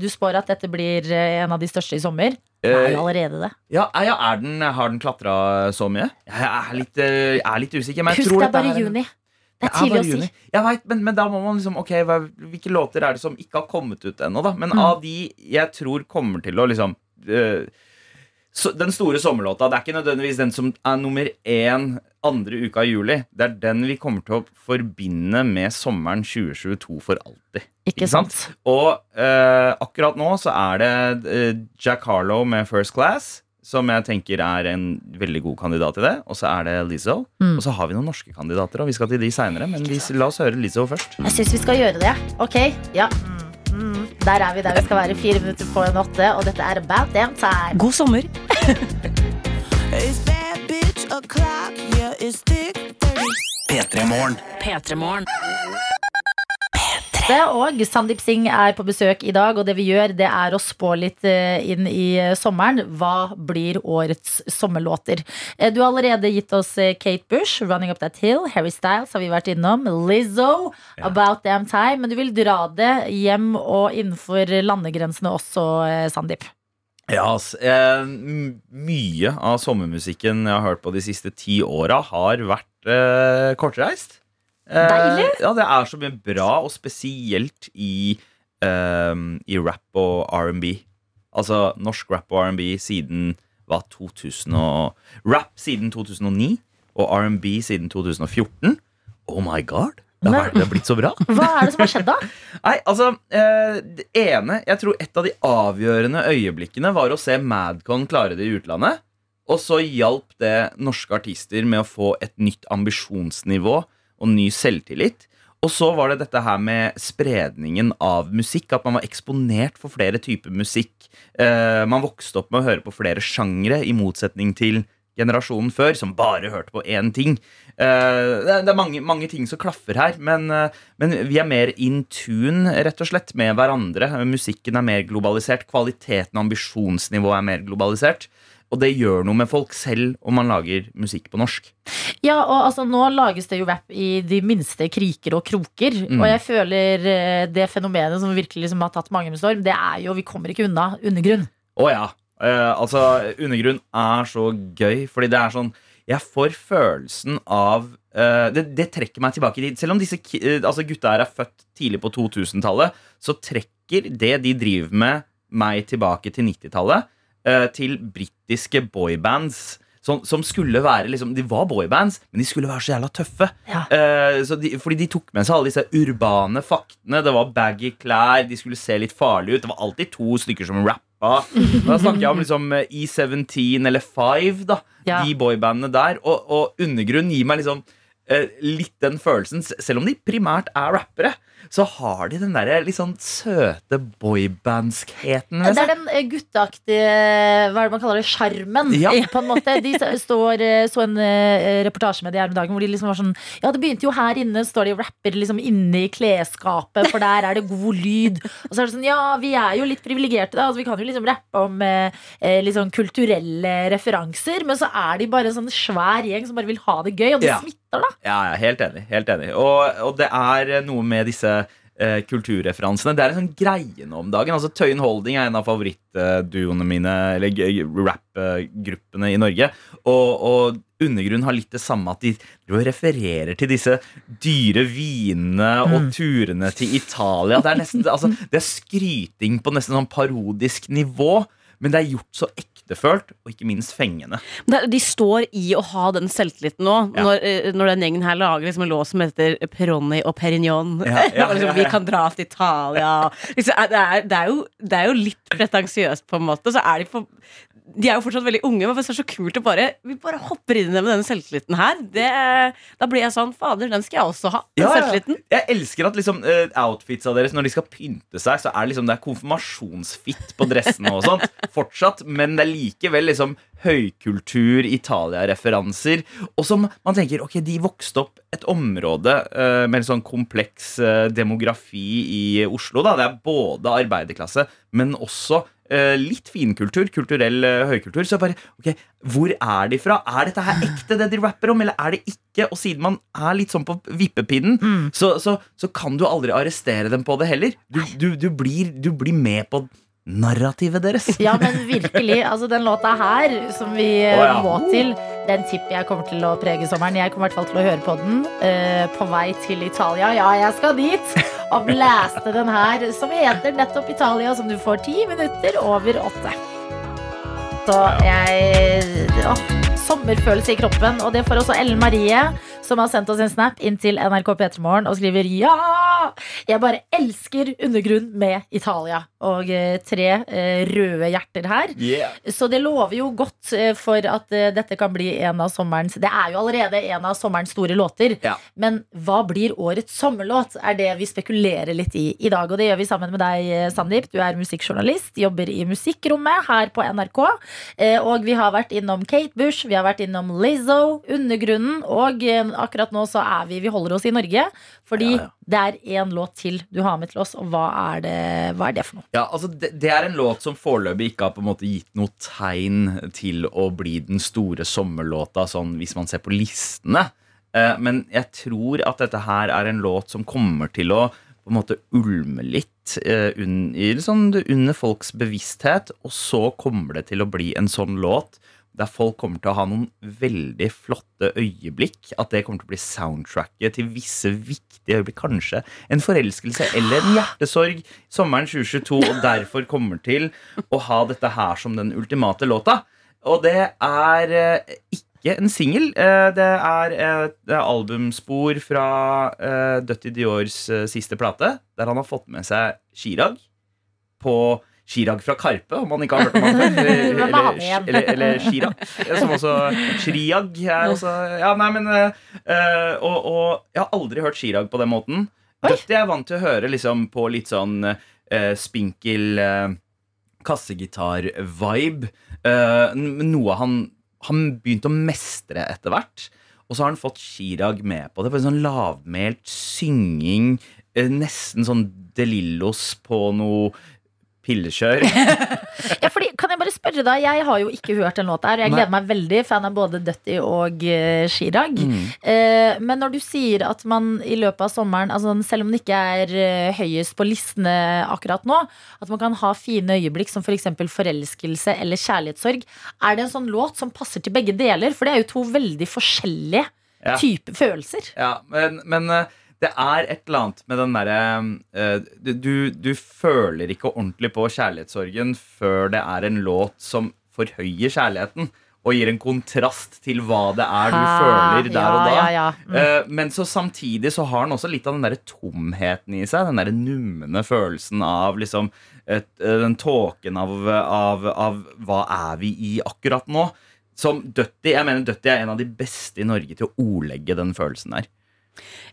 Du spår at dette blir eh, en av de største i sommer? Det er jo allerede det. ja, ja, den, Har den klatra så mye? Jeg er litt, jeg er litt usikker. Men jeg Husk tror det er bare er juni. Det er tidlig å si. Jeg vet, men, men da må man liksom Ok, hvilke låter er det som ikke har kommet ut ennå, da? Men Mm. av de jeg tror kommer til å liksom så, Den store sommerlåta, det er ikke nødvendigvis den som er nummer én andre uka i juli. Det er den vi kommer til å forbinde med sommeren 2022 for alltid. Ikke sant? Og eh, akkurat nå så er det eh, Jack Harlow med First Class, som jeg tenker er en veldig god kandidat til det. Og så er det Lizzo. Mm. Og så har vi noen norske kandidater, og vi skal til de seinere. Men vi, la oss høre Lizzo først. Jeg syns vi skal gjøre det. Ok, ja. Der er vi der vi skal være. Fire minutter på en åtte, og dette er About Damn Time. God sommer. It's bad P3morgen. Og Sandeep Singh er på besøk i dag, og det vi gjør, det er å spå litt eh, inn i eh, sommeren. Hva blir årets sommerlåter? Eh, Du har allerede gitt oss Kate Bush, 'Running Up That Hill'. Harry Styles har vi vært innom. Lizzo, 'About Damn Time'. Men du vil dra det hjem og innenfor landegrensene også, Sandeep. Ja. Eh, mye av sommermusikken jeg har hørt på de siste ti åra, har vært eh, kortreist. Eh, Deilig. Ja, det er så mye bra, og spesielt i, eh, i rap og R&B. Altså norsk rap og R&B siden hva, 2000 og, Rap siden 2009 og R&B siden 2014. Oh my god! Det har, det har blitt så bra. Hva er det som har skjedd, da? Nei, altså eh, Det ene Jeg tror et av de avgjørende øyeblikkene var å se Madcon klare det i utlandet. Og så hjalp det norske artister med å få et nytt ambisjonsnivå og ny selvtillit. Og så var det dette her med spredningen av musikk. At man var eksponert for flere typer musikk. Eh, man vokste opp med å høre på flere sjangre, i motsetning til generasjonen før, som bare hørte på én ting. Eh, det er, mange, mange ting som klaffer her, men, eh, men vi er mer in tune, rett og slett, med hverandre. Musikken er mer globalisert. Kvaliteten og ambisjonsnivået er mer globalisert. Og det gjør noe med folk selv om man lager musikk på norsk. Ja, og altså Nå lages det jo rap i de minste kriker og kroker. Mm. Og jeg føler eh, det fenomenet som virkelig liksom har tatt mange med storm, det er jo Vi kommer ikke unna undergrunn. Å ja. Eh, altså, undergrunn er så gøy, fordi det er sånn Jeg får følelsen av eh, det, det trekker meg tilbake dit. Selv om disse eh, altså gutta her er født tidlig på 2000-tallet, så trekker det de driver med, meg tilbake til 90-tallet. Eh, til britiske boybands. Som, som skulle være liksom, De var boybands, men de skulle være så jævla tøffe. Ja. Eh, så de, fordi de tok med seg alle disse urbane faktene. Det var baggy klær, de skulle se litt farlige ut. Det var alltid to stykker som rappa. Da snakker jeg om liksom eh, E17 eller Five, da. Ja. De boybandene der. Og, og Undergrunn gir meg liksom litt den følelsen. Selv om de primært er rappere, så har de den der litt sånn søte boybandskheten Det er den eh, gutteaktige Hva er det man kaller det? Sjarmen. Ja. På en måte. De står, eh, så en eh, reportasje med de her om dagen hvor de liksom var sånn Ja, det begynte jo her inne, står de og rapper liksom inne i klesskapet, for der er det god lyd. Og så er det sånn Ja, vi er jo litt privilegerte, da. Altså, vi kan jo liksom rappe om eh, eh, sånn kulturelle referanser, men så er de bare en sånn svær gjeng som bare vil ha det gøy, og det Ja. smitter, da. Ja, ja, helt enig. Helt enig. Og, og det er noe med disse eh, kulturreferansene. Det er en sånn greie nå om dagen. Altså Tøyen Holding er en av favorittduoene mine, eller rappgruppene i Norge. Og, og Undergrunn har litt det samme, at de refererer til disse dyre vinene og turene til Italia. Det er, nesten, altså, det er skryting på nesten sånn parodisk nivå, men det er gjort så ektefølt, og ikke minst fengende. De står i å ha den selvtilliten nå, Ja. når, eh, når den gjengen her lager liksom en låt som heter Peroni og Perignon. Ja, ja, liksom, Vi kan dra til Italia. Liksom, eh, det, er, det, er jo, det er jo litt pretensiøst, på en måte. Så er de på de er jo fortsatt veldig unge, men det er så kult å bare Vi bare hopper inn i det med denne selvtilliten her. Det, da blir jeg sånn Fader, den skal jeg også ha. Den Ja, ja. Jeg elsker at liksom uh, outfitsa deres når de skal pynte seg, så er liksom det er konfirmasjonsfitt på dressene og sånt. Fortsatt, men det er likevel liksom høykultur, Italia-referanser. Og som man tenker, ok, de vokste opp et område uh, med en sånn kompleks uh, demografi i Oslo. Da. Det er både arbeiderklasse, men også litt finkultur, kulturell eh, høykultur. Så bare, ok, hvor er de fra? Er dette her ekte, det de rapper om, eller er det ikke? Og siden man er litt sånn på vippepinnen, så, så, så kan du aldri arrestere dem på det heller. Du, du, du, blir, du blir med på narrativet deres. Ja, men virkelig. Altså, den låta her, som vi oh, ja. må til, den tipper jeg kommer til å prege sommeren. Jeg kommer i hvert fall til å høre på den uh, på vei til Italia. Ja, jeg skal dit! Og blæste den her, som heter nettopp Italia, som du får ti minutter over åtte. Så jeg åh, Sommerfølelse i kroppen. Og det får også Ellen Marie, som har sendt oss en snap inn til NRK P3morgen og skriver ja! Jeg bare elsker undergrunn med Italia. Og eh, tre eh, røde hjerter her. Yeah. Så det lover jo godt eh, for at dette kan bli en av sommerens Det er jo allerede en av sommerens store låter. Ja. Men hva blir årets sommerlåt, er det vi spekulerer litt i i dag. Og det gjør vi sammen med deg, Sandeep. Du er musikkjournalist, jobber i Musikkrommet her på NRK. Og vi har vært innom Kate Bush, vi har vært innom Lizzo, Undergrunnen, og akkurat nå så er vi Vi holder oss i Norge. Fordi Ja, ja. det er én låt til du har med til oss, og hva er det, hva er det for noe? Ja, altså det, det er en låt som foreløpig ikke har på en måte gitt noe tegn til å bli den store sommerlåta, sånn hvis man ser på listene. Eh, Men jeg tror at dette her er en låt som kommer til å på en måte ulme litt eh, un, sånn, under folks bevissthet, og så kommer det til å bli en sånn låt der folk kommer til å ha noen veldig flotte øyeblikk. At det kommer til å bli soundtracket til visse viktige øyeblikk. Kanskje en forelskelse eller en hjertesorg sommeren 2022, og derfor kommer til å ha dette her som den ultimate låta. Og det er eh, ikke en singel. Eh, det er et albumspor fra eh, Dutty Diors eh, siste plate, der han har fått med seg Chirag på Chirag fra Karpe, om man ikke har hørt om han før. Eller, er eller, eller, Chirag, som også Chriag er også Ja, nei, men eh, og, og jeg har aldri hørt Chirag på den måten. Dette er vant til å høre liksom på litt sånn eh, spinkel eh, kassegitar-vibe. Noe han, han begynte å mestre etter hvert. Og så har han fått Chirag med på det. På en sånn lavmælt synging. nesten sånn De Lillos på noe pillekjør. Ja, fordi, kan jeg bare spørre deg, jeg har jo ikke hørt den låta her. og Jeg Nei. gleder meg veldig, fan av både Dutty og uh, Chirag. Mm. Uh, men når du sier at man i løpet av sommeren, altså, selv om den ikke er uh, høyest på listene akkurat nå, at man kan ha fine øyeblikk som f.eks. For forelskelse eller kjærlighetssorg, er det en sånn låt som passer til begge deler? For det er jo to veldig forskjellige Ja. typer følelser. Ja, men, men eh, det er et eller annet med den derre eh, du, du føler ikke ordentlig på kjærlighetssorgen før det er en låt som forhøyer kjærligheten. Og gir en kontrast til hva det er du føler der og da. Ja, ja, ja. Mm. Eh, Men så samtidig så har den også litt av den der tomheten i seg. Den der numne følelsen av liksom et, eh, Den tåken av, av, av hva er vi i akkurat nå. Som Dutty, jeg mener Dutty er en av de beste i Norge til å ordlegge den følelsen der.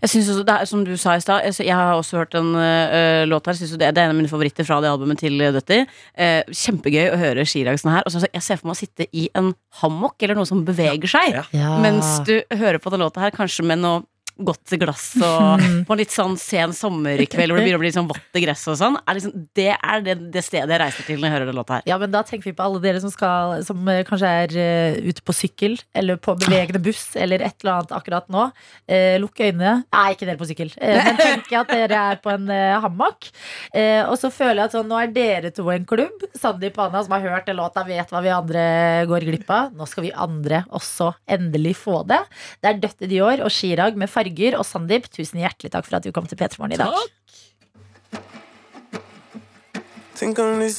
Jeg synes også, det er, Som du sa i stad, jeg, jeg har også hørt en uh, låt her. Synes det, det er en av mine favoritter fra det albumet til uh, Dutty. Uh, kjempegøy å høre Chirag sånn her. Også, jeg ser for meg å sitte i en hammock eller noe som beveger seg. Ja. Ja. Mens du hører på den låta her, kanskje med noe godt glass og på en litt sånn sen sommerkveld hvor det begynner å bli sånn vått i gresset og sånn. Er liksom, det er det, det stedet jeg reiser til når jeg hører den låta her. Ja, men da tenker vi på alle dere som, skal, som eh, kanskje er uh, ute på sykkel eller på bevegende buss eller et eller annet akkurat nå. Uh, lukk øynene. Nei, ikke dere på sykkel. uh, men tenk at dere er på en hammock. Og så føler jeg at sånn, nå er dere to en klubb. Sandeep og Anna som har hørt den låta, vet hva vi andre går glipp av. Nå skal vi andre også endelig få det. Det er Døtte Dior og Chirag med farger. Og Sandeep, tusen hjertelig takk for at du kom til P3morgen i dag. Think I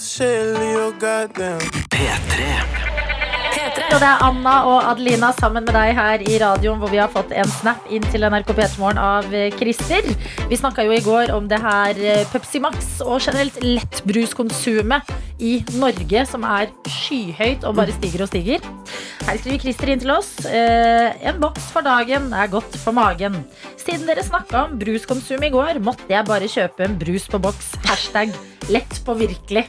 Leo, goddamn. P3. Og det er Anna og Adelina sammen med deg her i radioen, hvor vi har fått en snap inn til NRK P3morgen av eh, Christer. Vi snakka jo i går om det her eh, Pepsi Max og generelt lettbruskonsumet i Norge, som er skyhøyt og bare stiger og stiger. Her skriver Christer inn til oss. Eh, en boks for dagen er godt for magen. Siden dere snakka om bruskonsum i går, måtte jeg bare kjøpe en brus på boks. Hashtag lett på virkelig.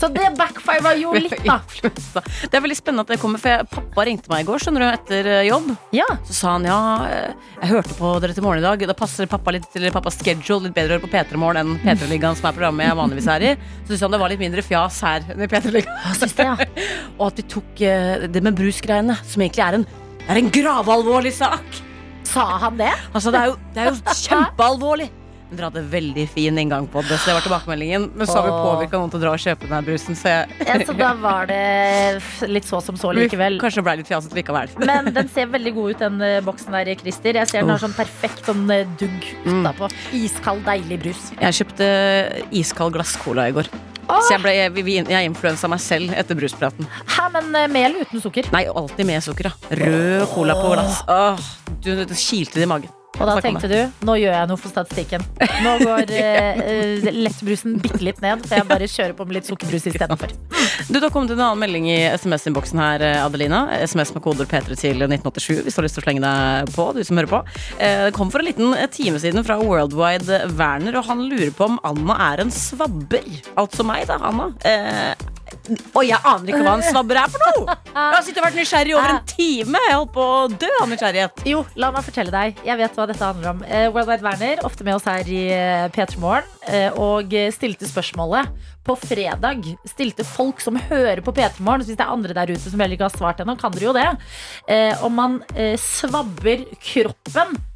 Så det backfira jo litt, da. Det er veldig spennende at det kommer, for jeg, pappa ringte meg i går skjønner du, etter eh, jobb. Ja. Så sa han ja, eh, jeg hørte på dere til morgen i dag. Da passer pappa litt til pappas schedule litt bedre på P3 Morgen enn P3-ligaen, som er programmet jeg vanligvis er i. Så syntes han det var litt mindre fjas her enn i P3-ligaen. Ja. Og at vi tok eh, det med brusgreiene, som egentlig er en, er en gravalvorlig sak. Sa han det? Altså, det er jo, det er jo kjempealvorlig. Dere hadde veldig fin inngang på det, så det var tilbakemeldingen. Men så har vi påvirka noen til å dra og kjøpe den brusen, så jeg Ja, så da var det litt så som så likevel. Kanskje det ble litt fjasete likevel. Men den ser veldig god ut, den eh, boksen der, Christer. Jeg ser den har sånn perfekt sånn eh, dugg utapå. Iskald, deilig brus. Jeg kjøpte iskald glasscola i går. Så jeg, ble, jeg, jeg influensa meg selv etter bruspraten. Hæ, men mel med eller uten sukker? Nei, alltid med sukker. Da. Rød cola på glass. Åh, du, du kilte det i magen. Og da tenkte du nå gjør jeg noe for statistikken. Nå går eh, lettbrusen bitte litt ned, så jeg bare kjører på med litt sukkerbrus istedenfor. Du, Det har kommet en annen melding i SMS-innboksen her, eh, Adelina. SMS med koder P3 til 1987 hvis du har lyst til å slenge deg på. du som hører på. Det kom for en liten time siden fra Worldwide Werner, og han lurer på om Anna er en svabber. Altså meg, da, Anna. Eh, og jeg aner ikke hva en svabber er for noe! Jeg har sittet og vært nysgjerrig over en time. Jeg holdt på å dø av nysgjerrighet. Jo, la meg fortelle deg. Jeg vet hva dette handler om. World Wide Werner, ofte med oss her i eh, P3 Morgen, eh, og eh, stilte spørsmålet på fredag. Stilte folk som hører på P3 Morgen, hvis det er andre der ute som heller ikke har svart ennå, kan dere jo det, eh, om man eh, svabber kroppen eh,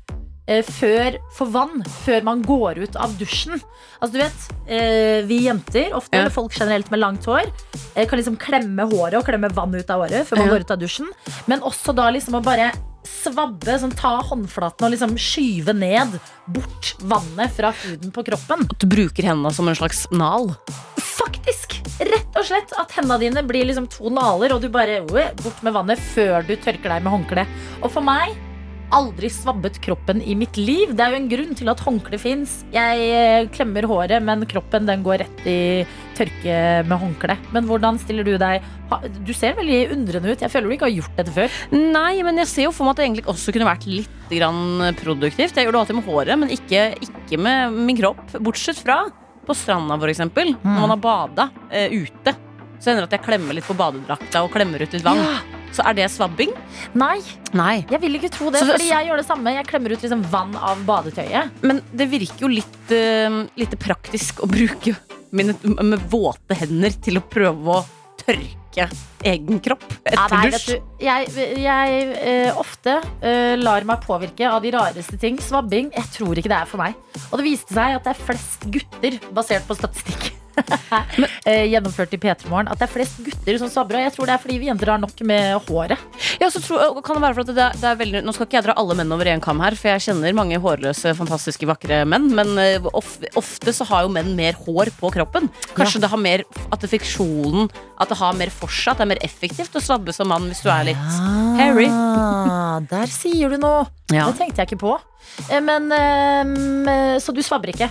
før for vann, før man går ut av dusjen. Altså du vet, eh, Vi jenter, ofte, Ja. eller folk generelt med langt hår, eh, kan liksom klemme håret og klemme vann ut av håret før man Ja. går ut av dusjen. Men også da liksom å bare svabbe, sånn, ta håndflaten og liksom skyve ned bort vannet fra huden på kroppen. At du bruker hendene som en slags nal. Faktisk! Rett og slett at hendene dine blir liksom to naler, og du bare bort med vannet før du tørker deg med håndkle. Og for meg aldri svabbet kroppen i mitt liv. Det er jo en grunn til at håndkle fins. Jeg eh, klemmer håret, men kroppen den går rett i tørke med håndkle. Men hvordan stiller du deg? Du ser veldig undrende ut. Jeg føler du ikke har gjort dette før. Nei, men jeg ser jo for meg at det egentlig også kunne vært litt grann produktivt. Jeg gjør det alltid med håret, men ikke, ikke med min kropp. Bortsett fra på stranda, for eksempel. Når man har bada uh, ute. Så hender det at jeg klemmer litt på badedrakta og klemmer ut litt vann. Så er det svabbing? Nei, Nei. jeg vil ikke tro det. Så- fordi jeg gjør det samme. Jeg klemmer ut liksom vann av badetøyet. Men det virker jo litt, uh, litt praktisk å bruke mine med våte hender til å prøve å tørke egen kropp etter nei, dusj. du, jeg jeg uh, ofte uh, lar meg påvirke av de rareste ting. Svabbing. Jeg tror ikke det er for meg. Og det viste seg at det er flest gutter, basert på statistikk. Eh, gjennomført i P3 Morgen. At det er flest gutter som sabrer. Jeg tror det er fordi vi jenter har nok med håret. Ja, så tror, kan det være for at det, er- det er veldig, Nå skal ikke jeg dra alle menn over en kam her, for jeg kjenner mange hårløse, fantastiske, vakre menn. Men eh, of, ofte så har jo menn mer hår på kroppen. Kanskje det har mer At det fiksjonen At det har mer for seg, at det er mer effektivt å slabbe som mann hvis du er litt hairy. Ah, der sier du noe. Ja. Det tenkte jeg ikke på. Eh, Men eh, Så du svabber ikke?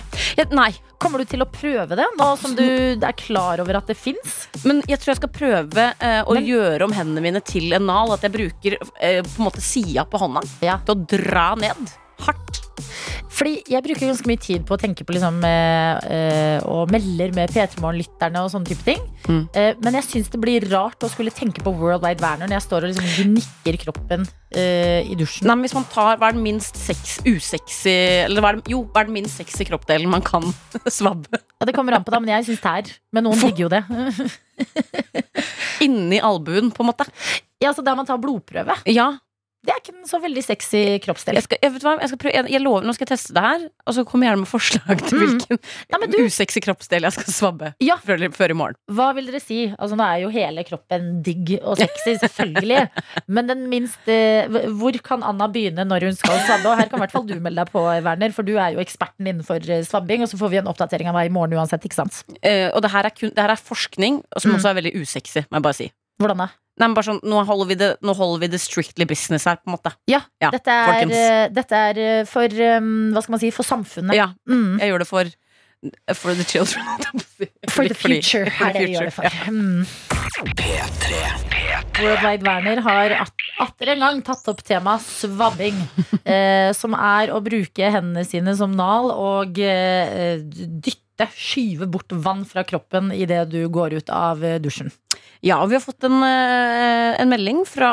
Nei, Kommer du til å prøve det nå som du er klar over at det fins? men jeg tror jeg skal prøve eh, å Men- gjøre om hendene mine til en nal. At jeg bruker eh, på en måte sida på hånda Ja. til å dra ned. Hardt. Fordi jeg bruker ganske mye tid på å tenke på liksom, eh, eh, og melder med P3 Morgen-lytterne og sånne type ting. Mm. Eh, men jeg syns det blir rart å skulle tenke på World Wide Werner når jeg står og liksom nikker kroppen eh, i dusjen. Nei, men hvis man tar Hva er den minst sex, usexy Eller hva er den, jo, hva er den minst sexy kroppdelen man kan svabbe? Ja, det kommer an på da, men jeg syns tær. Men noen digger jo det. Inni albuen, på en måte. ja, så Der man tar blodprøve. Ja. Det er ikke en så veldig sexy kroppsdel. Jeg, skal, jeg, vet hva, jeg, skal prøve, jeg, jeg lover, Nå skal jeg teste det her, og så kommer jeg gjerne med forslag til Mm. hvilken mm. Nei, du- usexy kroppsdel jeg skal svabbe Ja. før, før i morgen. Hva vil dere si? Altså Nå er jo hele kroppen digg og sexy, selvfølgelig. Men den minst eh, Hvor kan Anna begynne når hun skal svabbe? Og her kan i hvert fall du melde deg på, Werner, for du er jo eksperten innenfor eh, svabbing. Og så får vi en oppdatering av deg i morgen uansett, ikke sant? Eh, og det her, er kun, det her er forskning, som Mm. også er veldig usexy, må jeg bare si. Hvordan da? Nei, men bare sånn, nå holder, vi det, nå holder vi det strictly business her, på en måte. Ja, Ja, dette, er, eh, dette er eh, for um, Hva skal man si? For samfunnet. Ja, Mm. jeg gjør det for For the children. For the future for er det vi gjør det for. Ja. Mm. Worldwide Werner har atter en gang tatt opp temaet svabbing. Eh, som er å bruke hendene sine som nal og eh, dytte, skyve bort vann fra kroppen idet du går ut av eh, dusjen. Ja, og vi har fått en, eh, en melding fra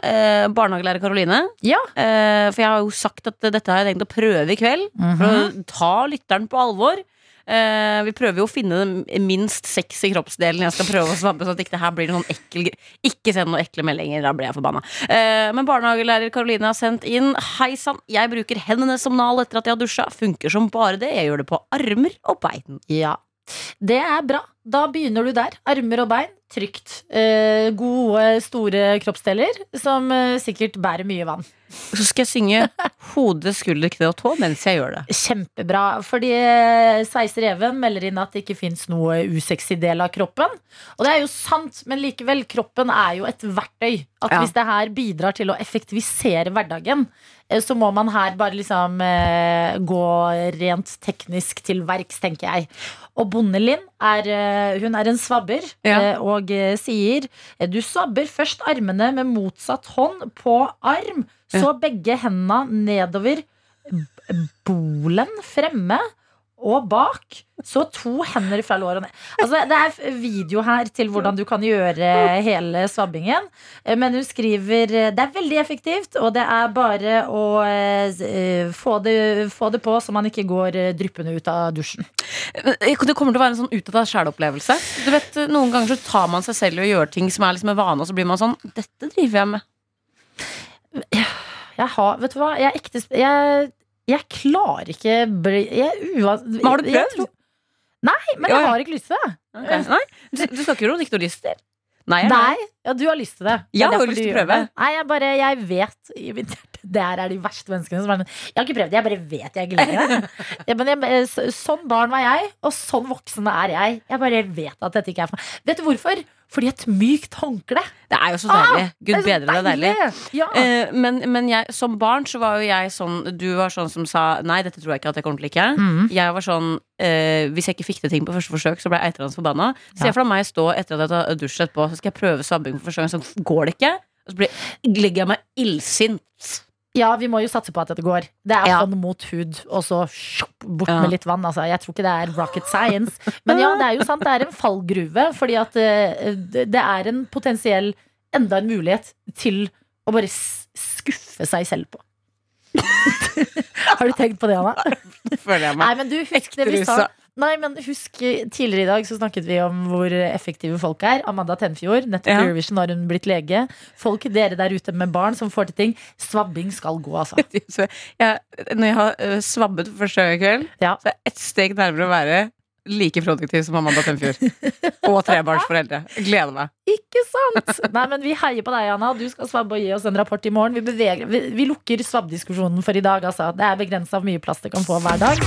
eh, barnehagelærer Karoline. Ja. Eh, for jeg har jo sagt at dette har jeg tenkt å prøve i kveld. For å ta lytteren på alvor. Eh, vi prøver jo å finne den minst sexy kroppsdelen jeg skal prøve å svabbe. Så at ikke det her blir noen ekkel Ikke send noen ekle meldinger, da blir jeg forbanna. Uh, men barnehagelærer Karoline har sendt inn Hei sann, jeg bruker hendene som nal etter at jeg har dusja. Funker som bare det. Jeg gjør det på armer og bein. Ja. Det er bra. Da begynner du der. Armer og bein. Trygt. Eh, gode, store kroppsdeler som eh, sikkert bærer mye vann. Så skal jeg synge hode, skulder, kne og tå mens jeg gjør det. Kjempebra. Fordi eh, Sveiser Even melder inn at det ikke fins noe usexy del av kroppen. Og det er jo sant, men likevel, kroppen er jo et verktøy. At Ja. hvis det her bidrar til å effektivisere hverdagen, eh, så må man her bare liksom eh, gå rent teknisk til verks, tenker jeg. Og Bondelin er, eh, hun er en svabber Ja. eh, og eh, sier du svabber først armene med motsatt hånd på arm, så begge hendene nedover bolen fremme og bak. Så to hender fra lårene. Altså, det er video her til hvordan du kan gjøre hele svabbingen. Eh, Men hun skriver eh, det er veldig effektivt, og det er bare å uh, få det, få det på så man ikke går dryppende ut av dusjen. Det kommer til å være en sånn ut av deg sjæl-opplevelse. Du vet, Noen ganger så tar man seg selv og gjør ting som er liksom en vane, og så blir man sånn Dette driver jeg med. Jeg har, vet du hva, jeg er ekte Jeg, jeg klarer ikke jeg, er Men har du prøvd? Nei, men jeg har ikke lyst til det. Okay. Nei, du, du snakker ikke om diktorister? Nei, Nei, ja, du har lyst til det. Ja, Jeg har lyst til å prøve. Nei, jeg bare, jeg vet i mitt hjerte Der er de verste menneskene som er sånn Jeg har ikke prøvd det, jeg bare vet jeg gleder det. Ja, men jeg, sånn barn var jeg, og sånn voksen er jeg. Jeg bare vet at dette ikke er for meg. Vet du hvorfor? Fordi et mykt håndkle. Det er jo så deilig. Ah, Gud det så bedre, det er deilig. Ja. Uh, men, men jeg, som barn så var jo jeg sånn Du var sånn som sa Nei, dette tror jeg ikke at jeg kommer til å like. Mm. Jeg var sånn uh, Hvis jeg ikke fikk til ting på første forsøk, så ble jeg eitrende forbanna. Se Ja. for deg meg stå etter at jeg har dusjet etterpå, så skal jeg prøve svabbing for første gang, så går det ikke. Og så blir, legger jeg meg illsint. Ja, vi må jo satse på at det går. Det er Ja. hånd mot hud, og så bort Ja. med litt vann. Altså. Jeg tror ikke det er rocket science. Men ja, det er jo sant, det er en fallgruve. Fordi at eh, det er en potensiell enda en mulighet til å bare skuffe seg selv på. Har du tenkt på det, Anna? Føler jeg Nei, meg. men du, husk det vi sa. Nei, men husk eh, Tidligere i dag så snakket vi om hvor effektive folk er. Amanda Tenfjord, nettopp Ja. Eurovision har hun blitt lege. Folk, dere der ute med barn som får til ting. Svabbing skal gå, altså. ja, når jeg har øh, svabbet for første gang i kveld, Ja. så er jeg ett steg nærmere å være like produktiv som Amanda Tenfjord. Og trebarnsforeldre. Gleder meg. Ikke sant? Nei, men Vi heier på deg, Anna. Du skal svabbe og gi oss en rapport i morgen. Vi, beveger, vi, vi lukker svabbdiskusjonen for i dag. Altså. Det er begrensa hvor mye plass det kan få hver dag.